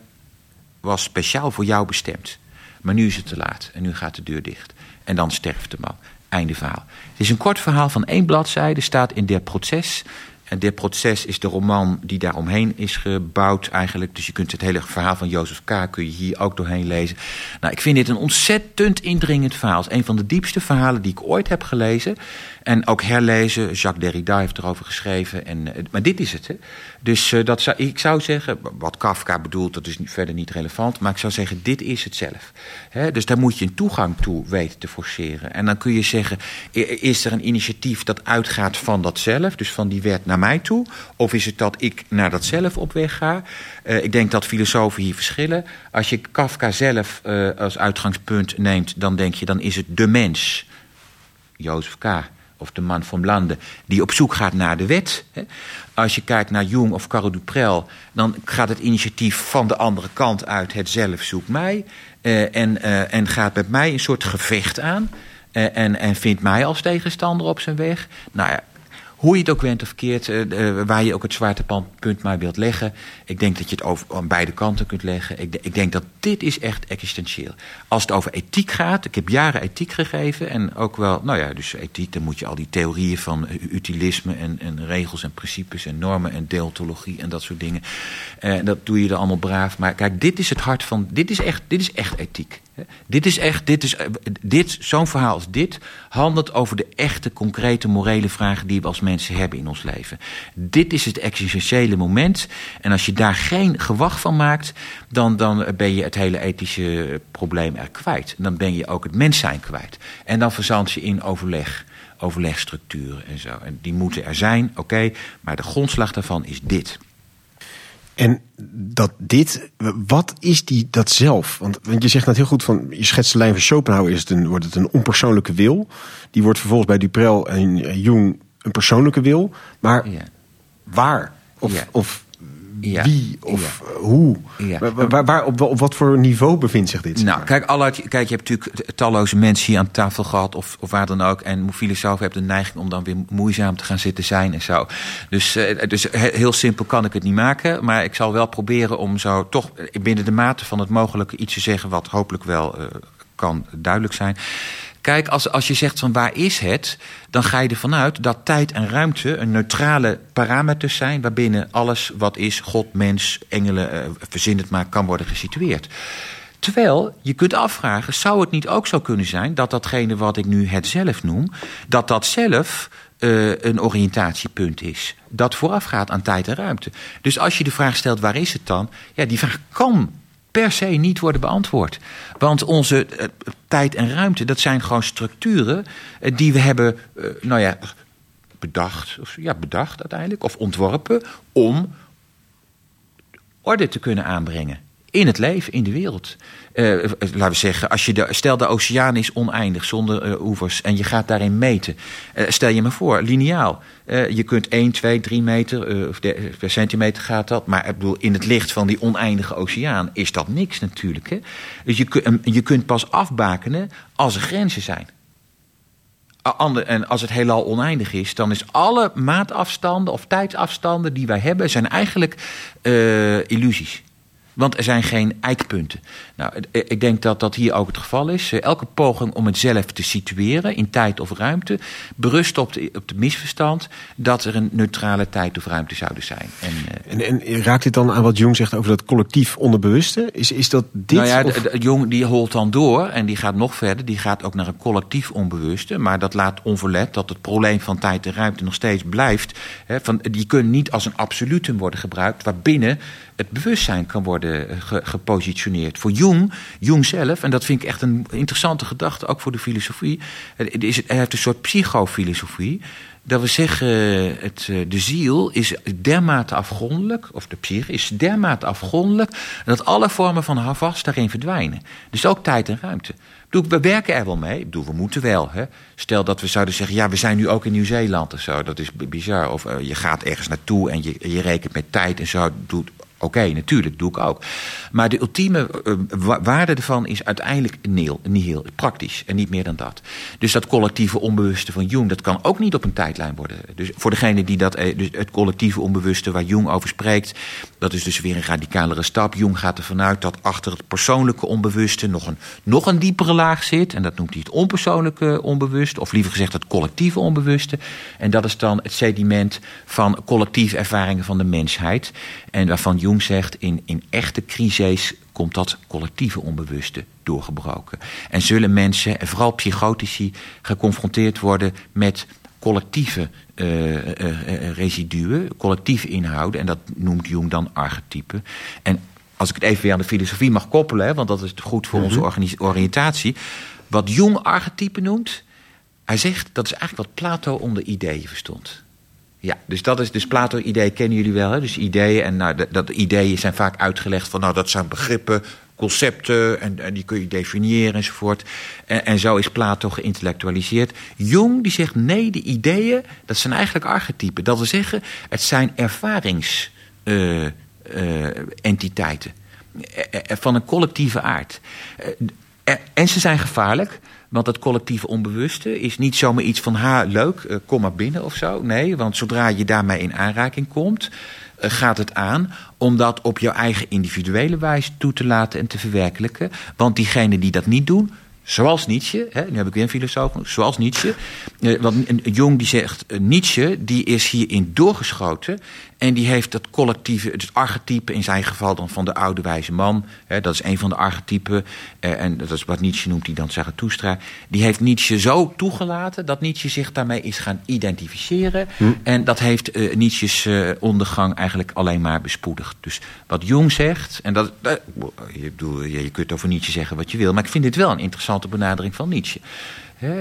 was speciaal voor jou bestemd. Maar nu is het te laat en nu gaat de deur dicht. En dan sterft de man. Einde verhaal. Het is een kort verhaal van één bladzijde, staat in der proces. En dit proces is de roman die daaromheen is gebouwd eigenlijk. Dus je kunt het hele verhaal van Jozef K. kun je hier ook doorheen lezen. Nou, ik vind dit een ontzettend indringend verhaal. Het is een van de diepste verhalen die ik ooit heb gelezen. En ook herlezen. Jacques Derrida heeft erover geschreven. En, eh, maar dit is het. Hè. Dus uh, dat zou, ik zou zeggen, wat Kafka bedoelt, dat is verder niet relevant. Maar ik zou zeggen, dit is het zelf. He, dus daar moet je een toegang toe weten te forceren. En dan kun je zeggen, is er een initiatief dat uitgaat van dat zelf? Dus van die wet naar mij toe? Of is het dat ik naar dat zelf op weg ga? Uh, ik denk dat filosofen hier verschillen. Als je Kafka zelf als uitgangspunt neemt, dan denk je, dan is het de mens. Jozef K of de man van Landen, die op zoek gaat naar de wet. Als je kijkt naar Jung of Carl Duprel, dan gaat het initiatief van de andere kant uit, het zelf zoekt mij, uh, en, uh, en gaat met mij een soort gevecht aan. Uh, en, en vindt mij als tegenstander op zijn weg. Nou ja, hoe je het ook went of keert, uh, waar je ook het zwaartepunt maar wilt leggen. Ik denk dat je het over, aan beide kanten kunt leggen. Ik, ik, denk dat dit is echt existentieel. Als het over ethiek gaat, ik heb jaren ethiek gegeven. En ook wel, nou ja, dus ethiek, dan moet je al die theorieën van utilisme en, en regels en principes en normen en deontologie en dat soort dingen. Uh, dat doe je er allemaal braaf. Maar kijk, dit is het hart van, dit is echt, dit is echt ethiek. Dit is echt, dit is, dit, zo'n verhaal als dit handelt over de echte, concrete, morele vragen die we als mensen hebben in ons leven. Dit is het existentiële moment. En als je daar geen gewacht van maakt, dan, dan ben je het hele ethische probleem er kwijt. Dan ben je ook het mens zijn kwijt. En dan verzand je in overleg, overlegstructuren en zo. En die moeten er zijn, oké, maar de grondslag daarvan is dit. En dat dit, wat is die dat zelf? Want, want je zegt net heel goed van, je schetst de lijn van Schopenhauer, is het een, wordt het een onpersoonlijke wil. Die wordt vervolgens bij Duprel en Jung een persoonlijke wil. Maar ja. waar? Of, ja. of ja. wie of ja. hoe? Ja. Waar, waar, op, op, wat voor niveau bevindt zich dit? Nou, kijk, alle, kijk, je hebt natuurlijk talloze mensen hier aan tafel gehad, of, of waar dan ook. En filosofen hebben de neiging om dan weer moeizaam te gaan zitten zijn en zo. Dus, uh, dus heel simpel kan ik het niet maken. Maar ik zal wel proberen om zo toch binnen de mate van het mogelijke iets te zeggen wat hopelijk wel uh, kan duidelijk zijn. Kijk, als, als je zegt van waar is het, dan ga je ervan uit dat tijd en ruimte een neutrale parameters zijn waarbinnen alles wat is, God, mens, engelen, uh, verzin het maar, kan worden gesitueerd. Terwijl je kunt afvragen, zou het niet ook zo kunnen zijn dat datgene wat ik nu het zelf noem, dat dat zelf uh, een oriëntatiepunt is. Dat voorafgaat aan tijd en ruimte. Dus als je de vraag stelt, waar is het dan? Ja, die vraag kan per se niet worden beantwoord. Want onze uh, tijd en ruimte, dat zijn gewoon structuren uh, die we hebben, uh, nou ja, bedacht, of, ja, bedacht uiteindelijk, of ontworpen om orde te kunnen aanbrengen in het leven, in de wereld. Uh, laten we zeggen, als je stel de oceaan is oneindig zonder uh, oevers en je gaat daarin meten. Stel je me voor, lineaal. je kunt 1, 2, 3 meter of de, per centimeter gaat dat. Maar ik bedoel, in het licht van die oneindige oceaan is dat niks natuurlijk. Hè? Dus je, je kunt pas afbakenen als er grenzen zijn. En als het heelal oneindig is, dan is alle maatafstanden of tijdsafstanden die wij hebben, zijn eigenlijk illusies. Want er zijn geen eikpunten. Nou, ik denk dat dat hier ook het geval is. Elke poging om het zelf te situeren in tijd of ruimte berust op, de, op het misverstand dat er een neutrale tijd of ruimte zouden zijn. En, en, en, raakt dit dan aan wat Jung zegt over dat collectief onderbewuste? Is, is dat dit? Nou ja, of... Jung die holt dan door en die gaat nog verder. Die gaat ook naar een collectief onbewuste. Maar dat laat onverlet dat het probleem van tijd en ruimte nog steeds blijft. Van, die kunnen niet als een absolutum worden gebruikt waarbinnen het bewustzijn kan worden eh, gepositioneerd. Voor Jung, Jung zelf, en dat vind ik echt een interessante gedachte, ook voor de filosofie. Het is, hij heeft een soort psychofilosofie. Dat we zeggen, het, eh, de ziel is dermate afgrondelijk, of de psyche is dermate afgrondelijk, dat alle vormen van havas daarin verdwijnen. Dus ook tijd en ruimte. We werken er wel mee. Bedoel, we moeten wel. Hè. Stel dat we zouden zeggen, ja, we zijn nu ook in Nieuw-Zeeland of zo. Dat is bizar. Of eh, je gaat ergens naartoe en je, je rekent met tijd en zo. Doet, Oké, natuurlijk, doe ik ook. Maar de ultieme eh, wa- waarde ervan is uiteindelijk nihil, nihil, praktisch. En niet meer dan dat. Dus dat collectieve onbewuste van Jung, dat kan ook niet op een tijdlijn worden. Dus voor degene die dat, eh, dus het collectieve onbewuste waar Jung over spreekt, dat is dus weer een radicalere stap. Jung gaat ervan uit dat achter het persoonlijke onbewuste nog een, nog een diepere laag zit. En dat noemt hij het onpersoonlijke onbewuste, of liever gezegd het collectieve onbewuste. En dat is dan het sediment van collectieve ervaringen van de mensheid. En waarvan Jung zegt, in, in echte crises komt dat collectieve onbewuste doorgebroken. En zullen mensen, en vooral psychotici, geconfronteerd worden met collectieve eh, eh, eh, residuen, collectieve inhouden. En dat noemt Jung dan archetypen. En als ik het even weer aan de filosofie mag koppelen, hè, want dat is goed voor onze organis- oriëntatie. Wat Jung archetypen noemt, hij zegt dat is eigenlijk wat Plato onder ideeën verstond. Ja, dus dat is dus Plato-idee kennen jullie wel. Hè? Dus ideeën en nou, dat, ideeën zijn vaak uitgelegd van nou dat zijn begrippen, concepten en, en die kun je definiëren enzovoort. En, en zo is Plato geïntellectualiseerd. Jung die zegt nee, de ideeën dat zijn eigenlijk archetypen. Dat wil zeggen, het zijn ervaringsentiteiten van een collectieve aard. En ze zijn gevaarlijk. Want dat collectieve onbewuste is niet zomaar iets van ha, leuk, eh, kom maar binnen of zo. Nee, want zodra je daarmee in aanraking komt, eh, gaat het aan om dat op jouw eigen individuele wijze toe te laten en te verwerkelijken. Want diegenen die dat niet doen, zoals Nietzsche, hè, nu heb ik weer een filosoof, zoals Nietzsche. eh, want Jong die zegt, Nietzsche die is hierin doorgeschoten. En die heeft dat collectieve, het archetype in zijn geval dan van de oude wijze man. Hè, dat is een van de archetypen. eh, en dat is wat Nietzsche noemt, die dan Zarathustra. Die heeft Nietzsche zo toegelaten dat Nietzsche zich daarmee is gaan identificeren. En dat heeft eh, Nietzsche's eh, ondergang eigenlijk alleen maar bespoedigd. Dus wat Jung zegt, en dat, eh, je, bedoel, je, je kunt over Nietzsche zeggen wat je wil, maar ik vind dit wel een interessante benadering van Nietzsche.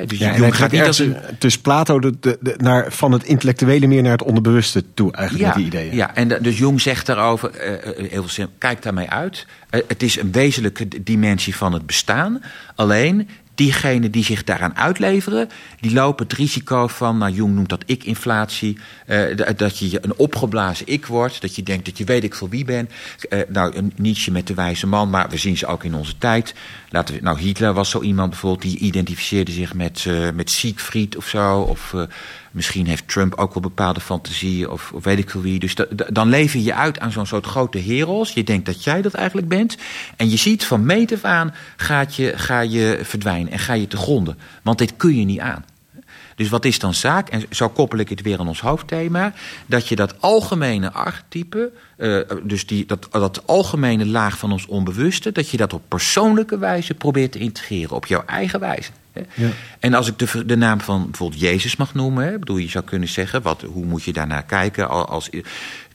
Dus Ja, en gaat niet als een. Dus Plato de, de, de- naar, van het intellectuele meer naar het onderbewuste toe, eigenlijk Ja, met die ideeën. ja, en dus Jung zegt daarover, eh, eh, heel simpel, kijk daarmee uit. Eh, het is een wezenlijke dimensie van het bestaan. Alleen, diegenen die zich daaraan uitleveren, die lopen het risico van, nou Jung noemt dat ik-inflatie, eh, dat je een opgeblazen ik wordt, dat je denkt dat je weet ik voor wie bent. Eh, nou, een Nietzsche met de wijze man, maar we zien ze ook in onze tijd. Laten we, nou, Hitler was zo iemand bijvoorbeeld, die identificeerde zich met, eh met Siegfried of zo, of... Misschien heeft Trump ook wel bepaalde fantasieën of, of weet ik veel wie. Dus da- da- dan lever je uit aan zo'n soort grote heroes. Je denkt dat jij dat eigenlijk bent. En je ziet van meet af aan gaat je, ga je verdwijnen en ga je te gronden. Want dit kun je niet aan. Dus wat is dan zaak? En zo koppel ik het weer aan ons hoofdthema. Dat je dat algemene archetype, eh, dus die, dat, dat algemene laag van ons onbewuste, dat je dat op persoonlijke wijze probeert te integreren, op jouw eigen wijze. hè. En als ik de, de naam van bijvoorbeeld Jezus mag noemen, hè, bedoel, je zou kunnen zeggen, wat, hoe moet je daarnaar kijken? Al- Als,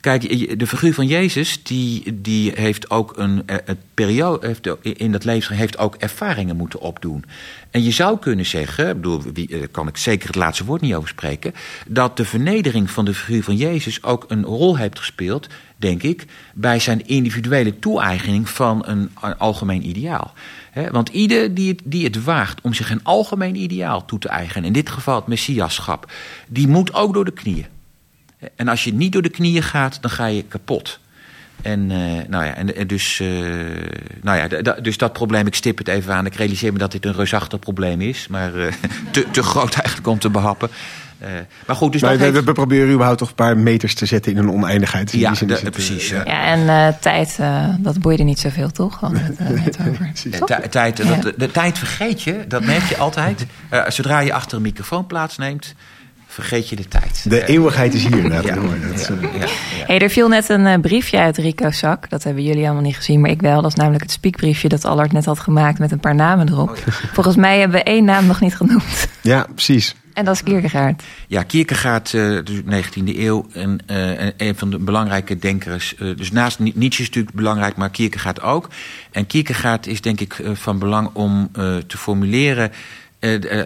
kijk, de figuur van Jezus, die, die heeft ook een, eh, een periode, heeft, in dat leven heeft ook ervaringen moeten opdoen. En je zou kunnen zeggen, bedoel, eh, kan ik zeker het laatste woord niet over spreken, dat de vernedering van de figuur van Jezus ook een rol heeft gespeeld, denk ik, bij zijn individuele toe-eigening van een, een algemeen ideaal. Want ieder die het, die het waagt om zich een algemeen ideaal toe te eigenen, in dit geval het messiaschap, die moet ook door de knieën. En als je niet door de knieën gaat, dan ga je kapot. En, eh, nou ja, en, en dus, eh, nou ja, dus dat probleem, ik stip het even aan. Ik realiseer me dat dit een reusachtig probleem is, maar eh, te, te groot eigenlijk om te behappen. Eh, maar goed, dus Maar dat we, heeft- we proberen überhaupt toch een paar meters te zetten in een oneindigheid. In Ja, die zin is de- het, precies, ja. ja. Ja, en eh, tijd, eh, dat boeide niet zoveel, toch? We het over. Tijd, Ja. dat, de tijd vergeet je, dat merk je altijd. Eh, zodra je achter een microfoon plaatsneemt, vergeet je de tijd. De Eh, eeuwigheid is hier ja. Dat eh, ja, ja. Hey, er viel net een eh, briefje uit Rico's zak. Dat hebben jullie allemaal niet gezien, maar ik wel. Dat is namelijk het spiekbriefje dat Allard net had gemaakt met een paar namen erop. Volgens mij hebben we één naam nog niet genoemd. ja, precies. En dat is Kierkegaard. Ja, Kierkegaard, uh, dus 19e eeuw. En uh, een van de belangrijke denkers. Uh, dus naast Nietzsche is natuurlijk belangrijk, maar Kierkegaard ook. En Kierkegaard is denk ik van belang om te formuleren.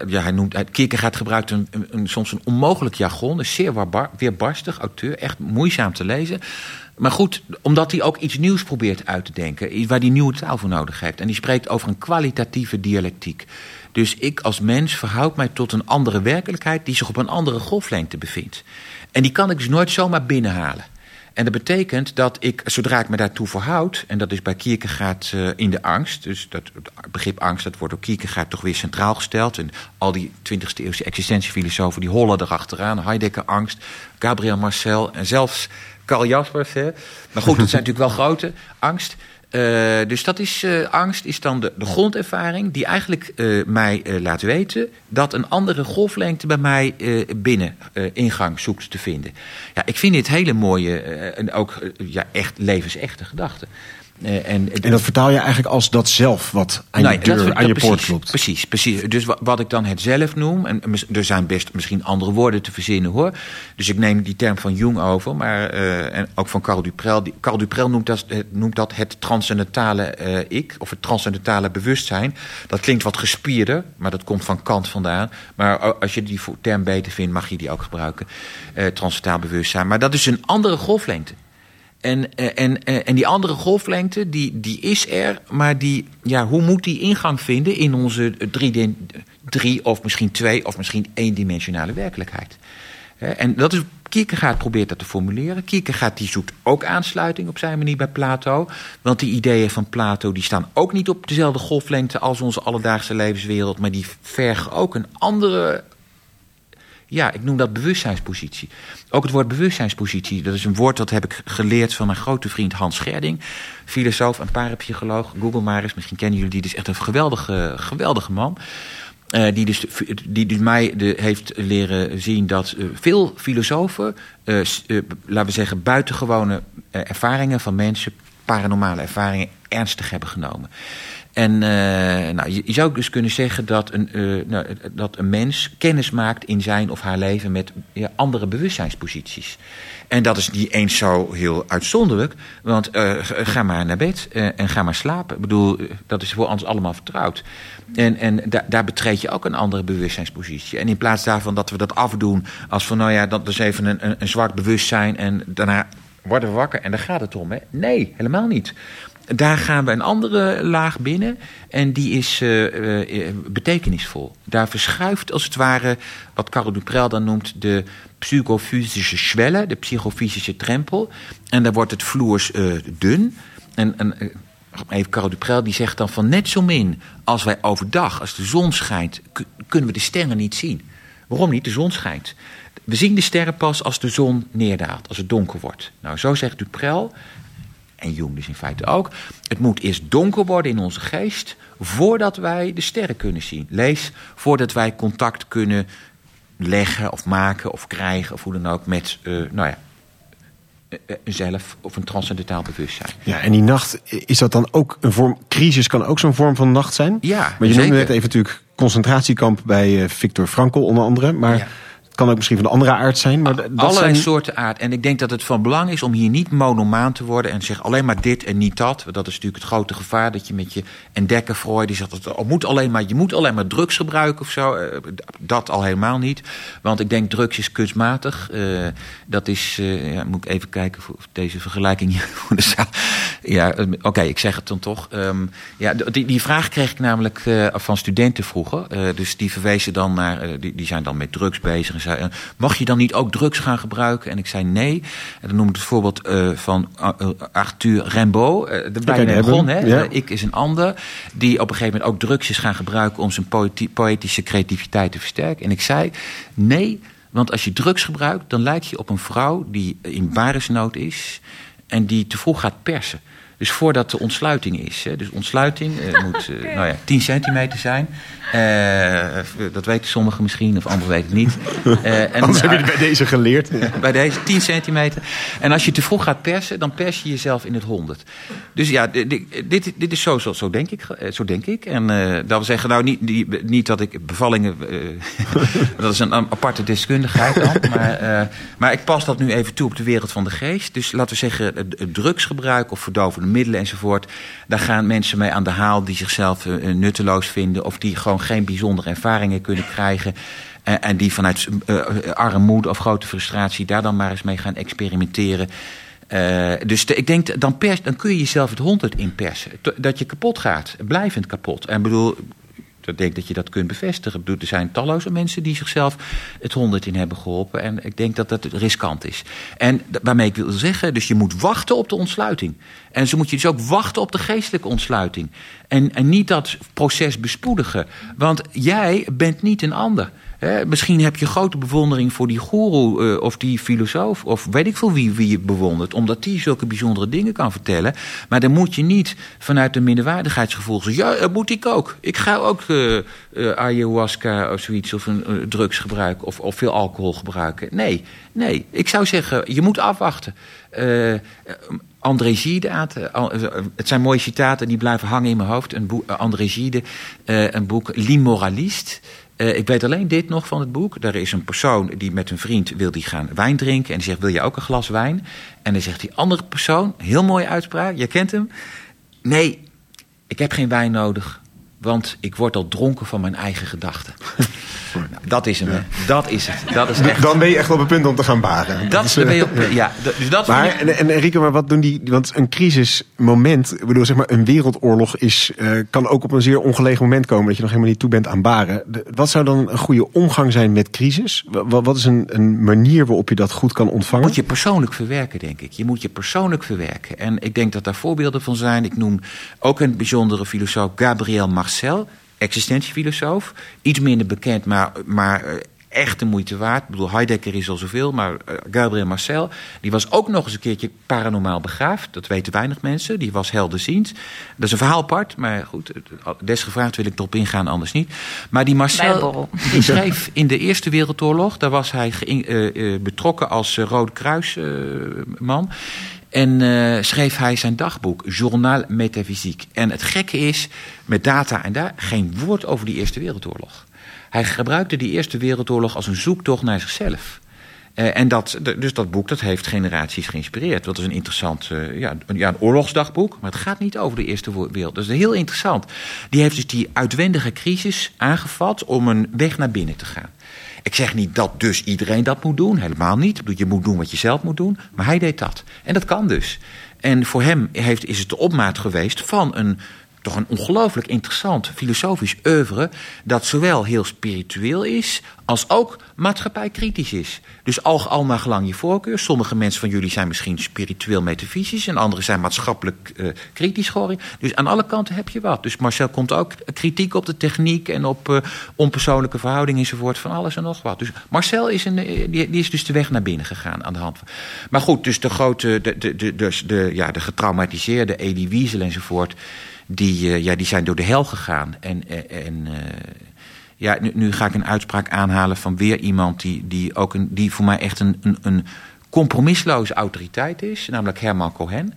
Ja, hij noemt, Kierkegaard gebruikt een, een, soms een onmogelijk jargon. Is zeer weerbarstig, auteur, echt moeizaam te lezen. Maar goed, omdat hij ook iets nieuws probeert uit te denken, waar hij nieuwe taal voor nodig heeft. En die spreekt over een kwalitatieve dialectiek. Dus ik als mens verhoud mij tot een andere werkelijkheid die zich op een andere golflengte bevindt. En die kan ik dus nooit zomaar binnenhalen. En dat betekent dat ik, zodra ik me daartoe verhoud, en dat is bij Kierkegaard uh, in de angst, dus dat het begrip angst, dat wordt door Kierkegaard toch weer centraal gesteld. En al die 20e eeuwse existentiefilosofen die hollen erachteraan. Heidegger angst, Gabriel Marcel en zelfs Karl Jaspers. Hè. Maar goed, dat zijn natuurlijk wel grote angst. Uh, dus dat is uh, angst, is dan de, de grondervaring die eigenlijk uh, mij laat weten dat een andere golflengte bij mij binnen ingang zoekt te vinden. Ja, ik vind dit hele mooie en ook ja, echt levensechte gedachten. Uh, en, en, dat vertaal je eigenlijk als dat zelf wat aan je deur, dat, aan je poort klopt. Precies, precies. Dus wat, wat, ik dan het zelf noem, en er zijn best misschien andere woorden te verzinnen hoor. Dus ik neem die term van Jung over, maar uh, en ook van Carl Duprel. Die, Carl Duprel noemt dat, noemt dat het transcendentale uh, ik, of het transcendentale bewustzijn. Dat klinkt wat gespierder, maar dat komt van Kant vandaan. Maar als je die term beter vindt, mag je die ook gebruiken. transcendentaal bewustzijn. Maar dat is een andere golflengte. En, eh, en, eh, en die andere golflengte, die, die is er, maar die, ja, hoe moet die ingang vinden in onze drie, drie of misschien twee of misschien eendimensionale werkelijkheid? En dat is, Kierkegaard probeert dat te formuleren. Kierkegaard die zoekt ook aansluiting op zijn manier bij Plato. Want die ideeën van Plato die staan ook niet op dezelfde golflengte als onze alledaagse levenswereld. Maar die vergen ook een andere ja, ik noem dat bewustzijnspositie. Ook het woord bewustzijnspositie, dat is een woord dat heb ik geleerd van mijn grote vriend Hans Scherding. Filosoof en parapsycholoog. Google maar eens, misschien kennen jullie die. dus echt een geweldige, geweldige man. Uh, die, dus, die dus mij de, heeft leren zien dat uh, veel filosofen, uh, laten we zeggen, buitengewone ervaringen van mensen, paranormale ervaringen, ernstig hebben genomen. En uh, nou, je, zou dus kunnen zeggen dat een, uh, nou, dat een mens kennis maakt in zijn of haar leven met andere bewustzijnsposities. En dat is niet eens zo heel uitzonderlijk, want uh, ga maar naar bed en ga maar slapen. Ik bedoel, dat is voor ons allemaal vertrouwd. En, en da daar betreed je ook een andere bewustzijnspositie. En in plaats daarvan dat we dat afdoen als van, nou ja, dat is even een, een, een zwart bewustzijn en daarna worden we wakker en daar gaat het om. Hè? Nee, helemaal niet daar gaan we een andere laag binnen en die is uh, uh, betekenisvol. Daar verschuift als het ware wat Carol Duprel dan noemt de psychofysische schwelle, de psychofysische drempel. En daar wordt het vloers dun. En, en even Carol Duprel die zegt dan van net zo min als wij overdag, als de zon schijnt, kunnen we de sterren niet zien. Waarom niet? De zon schijnt. We zien de sterren pas als de zon neerdaalt, als het donker wordt. Nou, zo zegt Duprel en Jung dus in feite ook. Het moet eerst donker worden in onze geest voordat wij de sterren kunnen zien. Lees, voordat wij contact kunnen leggen of maken of krijgen of hoe dan ook met, uh, nou ja, eh, eh, zelf of een transcendentaal bewustzijn. Ja, en die nacht, is dat dan ook een vorm, crisis kan ook zo'n vorm van nacht zijn? Ja, Maar je noemde net even natuurlijk concentratiekamp bij Victor Frankl onder andere, maar... Ja kan ook misschien van een andere aard zijn. Maar dat Allerlei zijn... soorten aard. En ik denk dat het van belang is om hier niet monomaan te worden... en zeg alleen maar dit en niet dat. Dat is natuurlijk het grote gevaar dat je met je entdekker Freud... die zegt dat moet alleen maar, je moet alleen maar drugs gebruiken of zo. Eh, dat al helemaal niet. Want ik denk drugs is kunstmatig. Uh, dat is, uh, ja, moet ik even kijken of deze vergelijking hier voor de zaal... Ja, oké, okay, ik zeg het dan toch. Um, ja, die, die vraag kreeg ik namelijk van studenten vroeger. dus die verwezen dan naar... die, die zijn dan met drugs bezig zei, eh, mag je dan niet ook drugs gaan gebruiken? En ik zei nee. En dan noem ik het voorbeeld uh, van uh, Arthur Rimbaud. De bijna begon, hè? Ja. ik is een ander. Die op een gegeven moment ook drugs is gaan gebruiken... om zijn poëtische creativiteit te versterken. En ik zei nee, want als je drugs gebruikt... dan lijkt je op een vrouw die in baresnood is... en die te vroeg gaat persen. Dus voordat de ontsluiting is. Hè, dus ontsluiting uh, moet uh, nou ja, 10 centimeter zijn. Uh, dat weten sommigen misschien, of anderen weten het niet. en, Anders heb je het bij deze geleerd. bij deze 10 centimeter. En als je te vroeg gaat persen, dan pers je jezelf in het 100. Dus ja, dit, dit, dit is zo, zo, zo, denk ik. Zo denk ik. En dat wil zeggen, nou niet, niet, niet dat ik bevallingen... dat is een, een aparte deskundigheid dan. maar, maar ik pas dat nu even toe op de wereld van de geest. Dus laten we zeggen, drugsgebruik of verdovende middelen enzovoort. Daar gaan mensen mee aan de haal die zichzelf uh, nutteloos vinden. Of die gewoon geen bijzondere ervaringen kunnen krijgen. En die vanuit uh, armoede of grote frustratie daar dan maar eens mee gaan experimenteren. dus ik denk, dan, pers, dan kun je jezelf het honderd inpersen. Dat je kapot gaat, blijvend kapot. En bedoel, ik denk dat je dat kunt bevestigen. Er zijn talloze mensen die zichzelf het honderd in hebben geholpen. En ik denk dat dat riskant is. En waarmee ik wil zeggen, dus je moet wachten op de ontsluiting. En zo moet je dus ook wachten op de geestelijke ontsluiting. En, en niet dat proces bespoedigen. Want jij bent niet een ander misschien heb je grote bewondering voor die goeroe uh, of die filosoof... of weet ik veel wie, wie je bewondert... omdat die zulke bijzondere dingen kan vertellen. Maar dan moet je niet vanuit een minderwaardigheidsgevoel zeggen... ja, dat moet ik ook. Ik ga ook uh, uh, ayahuasca of zoiets... of een drugs gebruiken of, of veel alcohol gebruiken. Nee, nee. Ik zou zeggen, je moet afwachten... André Gide, het zijn mooie citaten die blijven hangen in mijn hoofd. Een André Gide, een boek L'Immoraliste. Uh, ik weet alleen dit nog van het boek. Er is een persoon die met een vriend wil die gaan wijn drinken. En die zegt, wil je ook een glas wijn? En dan zegt die andere persoon, heel mooie uitspraak, je kent hem. Nee, ik heb geen wijn nodig, want ik word al dronken van mijn eigen gedachten. Nou, dat is hem, ja. dat is het. Dat is echt... Dan ben je echt op het punt om te gaan baren. Dat is, ben je op, ja, dus dat maar, ik... en, en Enrico, maar wat doen die... Want een crisismoment, ik bedoel, zeg maar, een wereldoorlog is, uh, kan ook op een zeer ongelegen moment komen... dat je nog helemaal niet toe bent aan baren. De, wat zou dan een goede omgang zijn met crisis? Wat, wat is een, een manier waarop je dat goed kan ontvangen? Moet je persoonlijk verwerken, denk ik. Je moet je persoonlijk verwerken. En ik denk dat daar voorbeelden van zijn. Ik noem ook een bijzondere filosoof, Gabriel Marcel existentiefilosoof. Iets minder bekend, maar, maar uh, echt de moeite waard. Ik bedoel, Heidegger is al zoveel, maar uh, Gabriel Marcel... die was ook nog eens een keertje paranormaal begaafd. Dat weten weinig mensen. Die was helderziend. Dat is een verhaal apart, maar goed. Desgevraagd wil ik erop ingaan, anders niet. Maar die Marcel, die schreef in de Eerste Wereldoorlog... daar was hij uh, betrokken als Rode Kruisman... En uh, schreef hij zijn dagboek, Journal Metaphysique. En het gekke is, met data en daar, geen woord over die Eerste Wereldoorlog. Hij gebruikte die Eerste Wereldoorlog als een zoektocht naar zichzelf. Uh, en dat, dus dat boek dat heeft generaties geïnspireerd. Dat is een interessant, uh, ja, een, ja, een oorlogsdagboek, maar het gaat niet over de Eerste Wereld. Dat is heel interessant. Die heeft dus die uitwendige crisis aangevat om een weg naar binnen te gaan. Ik zeg niet dat dus iedereen dat moet doen, helemaal niet. Je moet doen wat je zelf moet doen, maar hij deed dat. En dat kan dus. En voor hem heeft, is het de opmaat geweest van een toch een ongelooflijk interessant filosofisch oeuvre... dat zowel heel spiritueel is als ook maatschappijkritisch is. Dus al, al gelang je voorkeur. Sommige mensen van jullie zijn misschien spiritueel metafysisch... en anderen zijn maatschappelijk uh, kritisch geworden. Dus aan alle kanten heb je wat. Dus Marcel komt ook kritiek op de techniek... en op uh, onpersoonlijke verhoudingen enzovoort, van alles en nog wat. Dus Marcel is, een, die, die, is dus de weg naar binnen gegaan aan de hand van... Maar goed, dus de grote, de, de, de, de, de ja, de getraumatiseerde Eddie Wiesel enzovoort die, uh, ja, die zijn door de hel gegaan. En, en uh, ja, nu, nu, ga ik een uitspraak aanhalen van weer iemand die, die, ook een, die voor mij echt een, een, een compromisloze autoriteit is, namelijk Herman Cohen.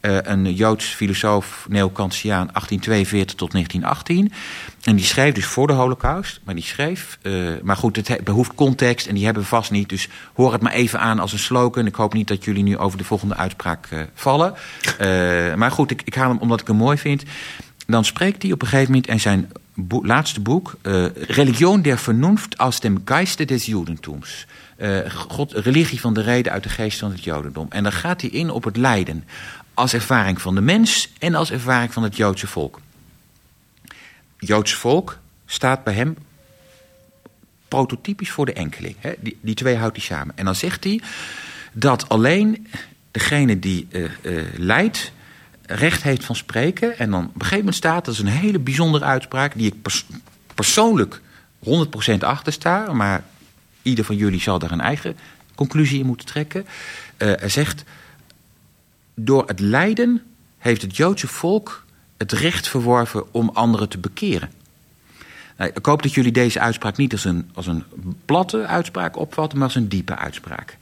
Uh, een Joods filosoof, neo-Kantiaan, 1842 tot 1918. En die schreef dus voor de Holocaust. Maar die schreef, uh, maar goed, het behoeft context en die hebben we vast niet. Dus hoor het maar even aan als een slogan. Ik hoop niet dat jullie nu over de volgende uitspraak uh, vallen. maar goed, ik, ik haal hem omdat ik hem mooi vind. Dan spreekt hij op een gegeven moment in zijn laatste boek... Religion der Vernunft aus dem Geiste des Judentums. God, religie van de reden uit de geest van het Jodendom. En dan gaat hij in op het lijden als ervaring van de mens en als ervaring van het Joodse volk. Joodse volk staat bij hem prototypisch voor de enkeling. Hè? Die, die twee houdt hij samen. En dan zegt hij dat alleen degene die uh, uh, leidt recht heeft van spreken. En dan op een gegeven moment staat, dat is een hele bijzondere uitspraak... die ik pers persoonlijk 100% achter sta... maar ieder van jullie zal daar een eigen conclusie in moeten trekken. Uh, hij zegt door het lijden heeft het Joodse volk het recht verworven om anderen te bekeren. Nou, ik hoop dat jullie deze uitspraak niet als een, als een platte uitspraak opvatten, maar als een diepe uitspraak.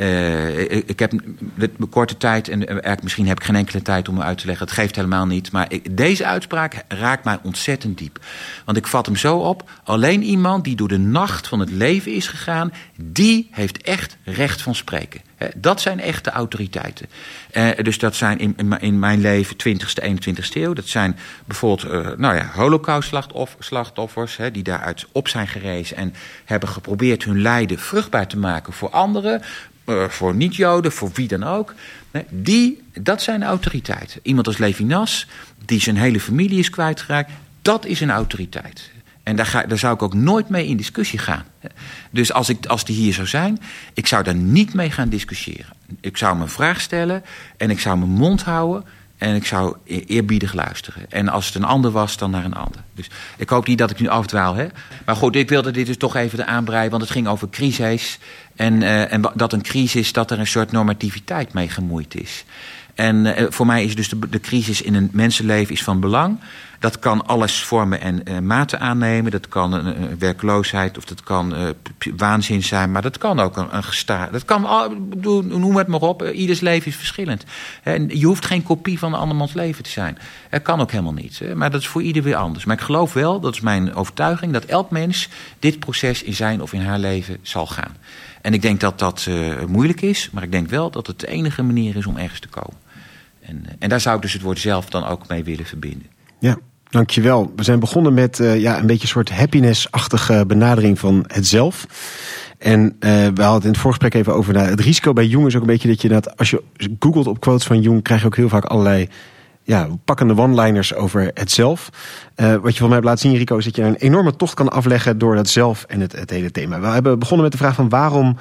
Uh, ik, heb de korte tijd, en misschien heb ik geen enkele tijd om me uit te leggen, het geeft helemaal niet. Maar deze uitspraak raakt mij ontzettend diep. Want ik vat hem zo op: alleen iemand die door de nacht van het leven is gegaan, die heeft echt recht van spreken. Dat zijn echte autoriteiten. Uh, dus dat zijn in, mijn leven 20ste, 21ste eeuw. Dat zijn bijvoorbeeld uh, nou ja, holocaust-slachtoffers... die daaruit op zijn gerezen en hebben geprobeerd hun lijden vruchtbaar te maken voor anderen. Uh, voor niet-Joden, voor wie dan ook. Die, dat zijn autoriteiten. Iemand als Levinas, die zijn hele familie is kwijtgeraakt... dat is een autoriteit. En daar, ga, daar zou ik ook nooit mee in discussie gaan. Dus als, ik, als die hier zou zijn, ik zou daar niet mee gaan discussiëren. Ik zou een vraag stellen en ik zou mijn mond houden en ik zou e-, eerbiedig luisteren. En als het een ander was, dan naar een ander. Dus ik hoop niet dat ik nu afdwaal. Hè? Maar goed, ik wilde dit dus toch even aanbreiden, want het ging over crisis. En, uh, en dat een crisis, dat er een soort normativiteit mee gemoeid is. En uh, voor mij is dus de, de crisis in een mensenleven is van belang. Dat kan alles vormen en uh, maten aannemen. Dat kan uh, werkloosheid of dat kan uh, waanzin zijn. Maar dat kan ook een, een gestaar. Dat kan, noem het maar op. ieders leven is verschillend. En je hoeft geen kopie van een andermans leven te zijn. Dat kan ook helemaal niet. Maar dat is voor ieder weer anders. Maar ik geloof wel, dat is mijn overtuiging, dat elk mens dit proces in zijn of in haar leven zal gaan. En ik denk dat dat moeilijk is. Maar ik denk wel dat het de enige manier is om ergens te komen. En, en daar zou ik dus het woord zelf dan ook mee willen verbinden. Ja, Dankjewel. We zijn begonnen met uh, ja, een beetje een soort happiness-achtige benadering van het zelf. En uh, we hadden in het voorgesprek even over nou, het risico bij Jung is ook een beetje dat je dat als je googelt op quotes van Jung, krijg je ook heel vaak allerlei ja, pakkende one-liners over het zelf. Uh, wat je van mij hebt laten zien, Rico, is dat je een enorme tocht kan afleggen door dat zelf en het, het hele thema. We hebben begonnen met de vraag van waarom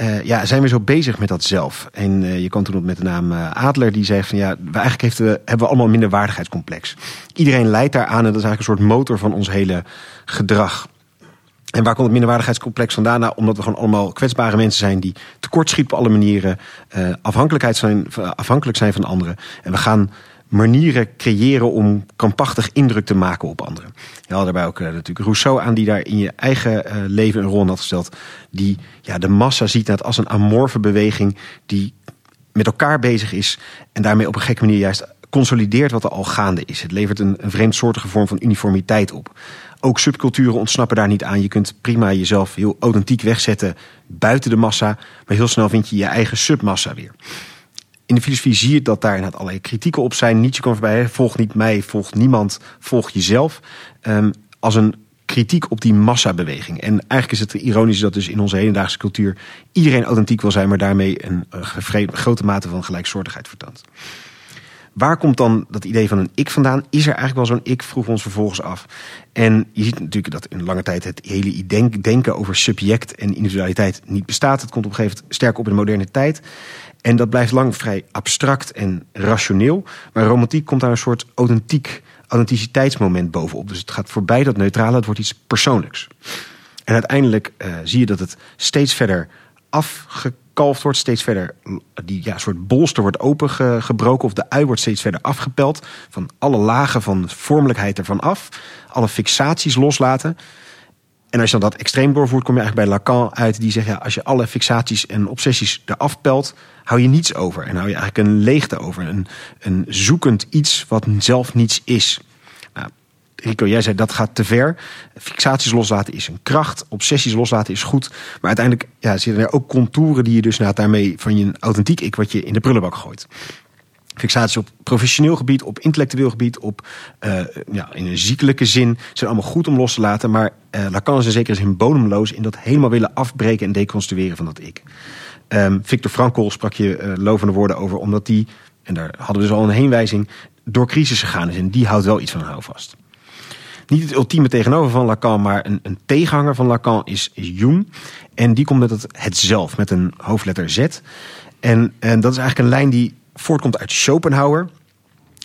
uh, ja, zijn we zo bezig met dat zelf? En uh, je kwam toen op met de naam uh, Adler, die zei van ja, we eigenlijk heeft, hebben we allemaal een minderwaardigheidscomplex. Iedereen leidt daaraan en dat is eigenlijk een soort motor van ons hele gedrag. En waar komt het minderwaardigheidscomplex vandaan? Nou, omdat we gewoon allemaal kwetsbare mensen zijn die tekortschieten op alle manieren, afhankelijkheid zijn, afhankelijk zijn van anderen. En we gaan manieren creëren om krampachtig indruk te maken op anderen. Je had daarbij ook uh, natuurlijk Rousseau aan, die daar in je eigen uh, leven een rol had gesteld. Die ja, de massa ziet net als een amorfe beweging die met elkaar bezig is en daarmee op een gekke manier juist consolideert wat er al gaande is. Het levert een, een vreemdsoortige vorm van uniformiteit op. Ook subculturen ontsnappen daar niet aan. Je kunt prima jezelf heel authentiek wegzetten buiten de massa, maar heel snel vind je je eigen submassa weer in de filosofie zie je dat daar inderdaad allerlei kritieken op zijn. Nietzsche kwam voorbij, volg niet mij, volg niemand, volg jezelf. Um, als een kritiek op die massabeweging. En eigenlijk is het ironisch dat dus in onze hedendaagse cultuur iedereen authentiek wil zijn, maar daarmee een, een grote mate van gelijksoortigheid vertoont. Waar komt dan dat idee van een ik vandaan? Is er eigenlijk wel zo'n ik? Vroegen we ons vervolgens af. En je ziet natuurlijk dat in lange tijd het hele denken over subject en individualiteit niet bestaat. Het komt op een gegeven moment sterk op in de moderne tijd. En dat blijft lang vrij abstract en rationeel. Maar romantiek komt daar een soort authentiek, authenticiteitsmoment bovenop. Dus het gaat voorbij dat neutrale, het wordt iets persoonlijks. En uiteindelijk uh, zie je dat het steeds verder afgekalfd wordt, steeds verder die ja, soort bolster wordt opengebroken of de ui wordt steeds verder afgepeld. Van alle lagen van vormelijkheid ervan af, alle fixaties loslaten. En als je dan dat extreem doorvoert, kom je eigenlijk bij Lacan uit. Die zegt, ja, als je alle fixaties en obsessies eraf pelt, hou je niets over. En hou je eigenlijk een leegte over. Een, een zoekend iets wat zelf niets is. Rico, jij zei dat gaat te ver. Fixaties loslaten is een kracht. Obsessies loslaten is goed. Maar uiteindelijk ja, zitten er ook contouren die je dus nou, daarmee van je authentiek ik wat je in de prullenbak gooit fixaties op professioneel gebied, op intellectueel gebied, op uh, ja, in een ziekelijke zin zijn allemaal goed om los te laten. Maar uh, Lacan is in zekere zin bodemloos in dat helemaal willen afbreken en deconstrueren van dat ik. Um, Victor Frankl sprak je uh, lovende woorden over, omdat die, en daar hadden we dus al een heenwijzing, door crisis gegaan is. En die houdt wel iets van houvast. Niet het ultieme tegenover van Lacan, maar een, een tegenhanger van Lacan is, Jung. En die komt met het, zelf, met een hoofdletter Z. En, en dat is eigenlijk een lijn die voortkomt uit Schopenhauer.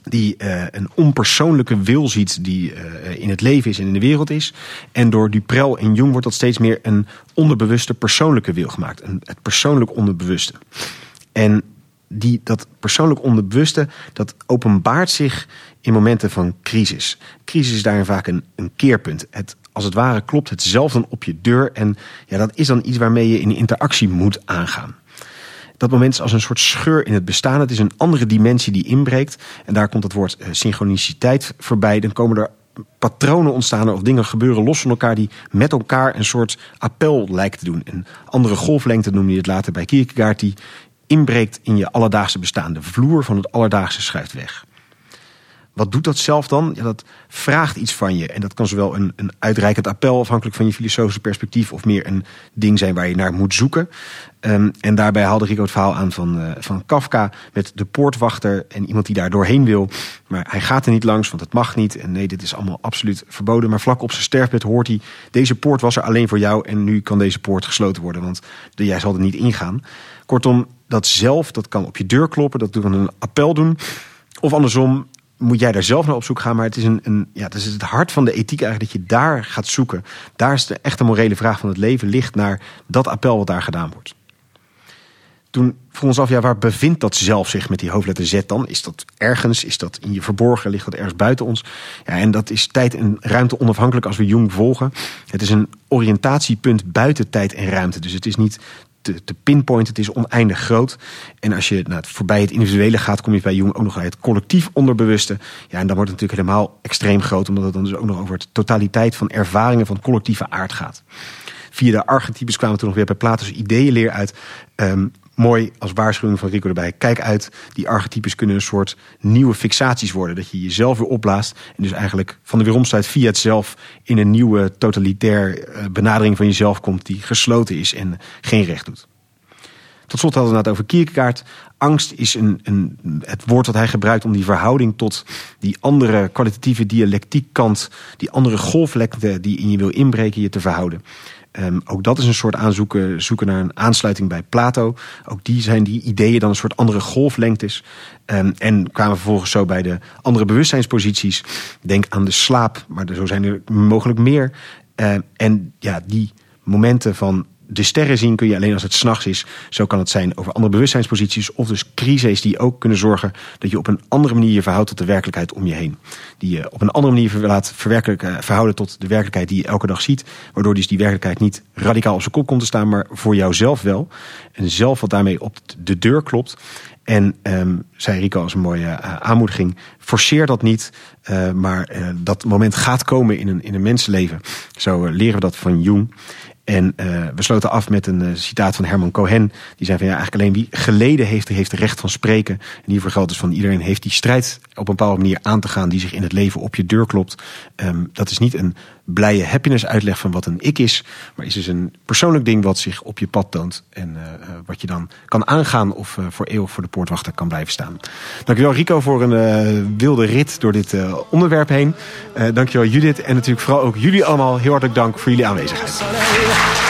Die uh, een onpersoonlijke wil ziet die uh, in het leven is en in de wereld is. En door Duprel en Jung wordt dat steeds meer een onderbewuste persoonlijke wil gemaakt. Een, het persoonlijk onderbewuste. En die, dat persoonlijk onderbewuste, dat openbaart zich in momenten van crisis. Crisis is daarin vaak een, een keerpunt. Het, als het ware klopt het zelf dan op je deur. En ja, dat is dan iets waarmee je in interactie moet aangaan. Dat moment is als een soort scheur in het bestaan. Het is een andere dimensie die inbreekt. En daar komt het woord uh, synchroniciteit voorbij. Dan komen er patronen ontstaan of dingen gebeuren los van elkaar die met elkaar een soort appel lijken te doen. Een andere golflengte noem je het later bij Kierkegaard die inbreekt in je alledaagse bestaan. De vloer van het alledaagse schuift weg. Wat doet dat zelf dan? Ja, dat vraagt iets van je. En dat kan zowel een, een uitreikend appel, afhankelijk van je filosofische perspectief, of meer een ding zijn waar je naar moet zoeken. Um, en daarbij haalde Rico het verhaal aan van, uh, van Kafka met de poortwachter en iemand die daar doorheen wil. Maar hij gaat er niet langs, want het mag niet. En nee, dit is allemaal absoluut verboden. Maar vlak op zijn sterfbed hoort hij: deze poort was er alleen voor jou en nu kan deze poort gesloten worden, want jij zal er niet ingaan. Kortom, dat zelf, dat kan op je deur kloppen, dat kan een appel doen. Of andersom, moet jij daar zelf naar op zoek gaan. Maar het is, een, een, ja, het is het hart van de ethiek eigenlijk dat je daar gaat zoeken. Daar is de echte morele vraag van het leven ligt naar dat appel wat daar gedaan wordt. Toen vroegen ons af, ja, waar bevindt dat zelf zich met die hoofdletter Z dan? Is dat ergens? Is dat in je verborgen? Ligt dat ergens buiten ons? Ja, en dat is tijd en ruimte onafhankelijk als we Jung volgen. Het is een oriëntatiepunt buiten tijd en ruimte. Dus het is niet te, te pinpointen. Het is oneindig groot. En als je nou, voorbij het individuele gaat, kom je bij Jung ook nog bij het collectief onderbewuste. Ja, en dan wordt het natuurlijk helemaal extreem groot, omdat het dan dus ook nog over de totaliteit van ervaringen van collectieve aard gaat. Via de archetypes kwamen we toen nog weer bij Plato's ideeënleer uit. Um, mooi als waarschuwing van Rico erbij. Kijk uit, die archetypes kunnen een soort nieuwe fixaties worden. Dat je jezelf weer opblaast. En dus eigenlijk van de weeromstuit via het zelf in een nieuwe totalitair eh, benadering van jezelf komt. Die gesloten is en geen recht doet. Tot slot hadden we het over Kierkegaard. Angst is een, een, het woord dat hij gebruikt om die verhouding tot die andere kwalitatieve dialectiekkant, die andere golflekte die in je wil inbreken, je te verhouden. Um, ook dat is een soort aanzoeken, zoeken naar een aansluiting bij Plato. Ook die zijn die ideeën dan een soort andere golflengtes. Um, en kwamen vervolgens zo bij de andere bewustzijnsposities. Denk aan de slaap, maar zo zijn er mogelijk meer. Uh, en ja, die momenten van de sterren zien kun je alleen als het s'nachts is. Zo kan het zijn over andere bewustzijnsposities. Of dus crises die ook kunnen zorgen dat je op een andere manier je verhoudt tot de werkelijkheid om je heen. Die je op een andere manier laat verhouden tot de werkelijkheid die je elke dag ziet. Waardoor dus die werkelijkheid niet radicaal op zijn kop komt te staan, maar voor jouzelf wel. En zelf wat daarmee op de deur klopt. En um, zei Rico als een mooie uh, aanmoediging: forceer dat niet, uh, maar dat moment gaat komen in een, in een mensenleven. Zo leren we dat van Jung. En uh, we sloten af met een uh, citaat van Herman Cohen. Die zei van ja, eigenlijk alleen wie geleden heeft, heeft recht van spreken. En hiervoor geldt dus van iedereen heeft die strijd op een bepaalde manier aan te gaan die zich in het leven op je deur klopt. Um, dat is niet een blije happiness uitleg van wat een ik is. Maar is dus een persoonlijk ding wat zich op je pad toont. En uh, wat je dan kan aangaan of voor eeuwig voor de poortwachter kan blijven staan. Dankjewel Rico voor een wilde rit door dit onderwerp heen. dankjewel Judith en natuurlijk vooral ook jullie allemaal heel hartelijk dank voor jullie aanwezigheid.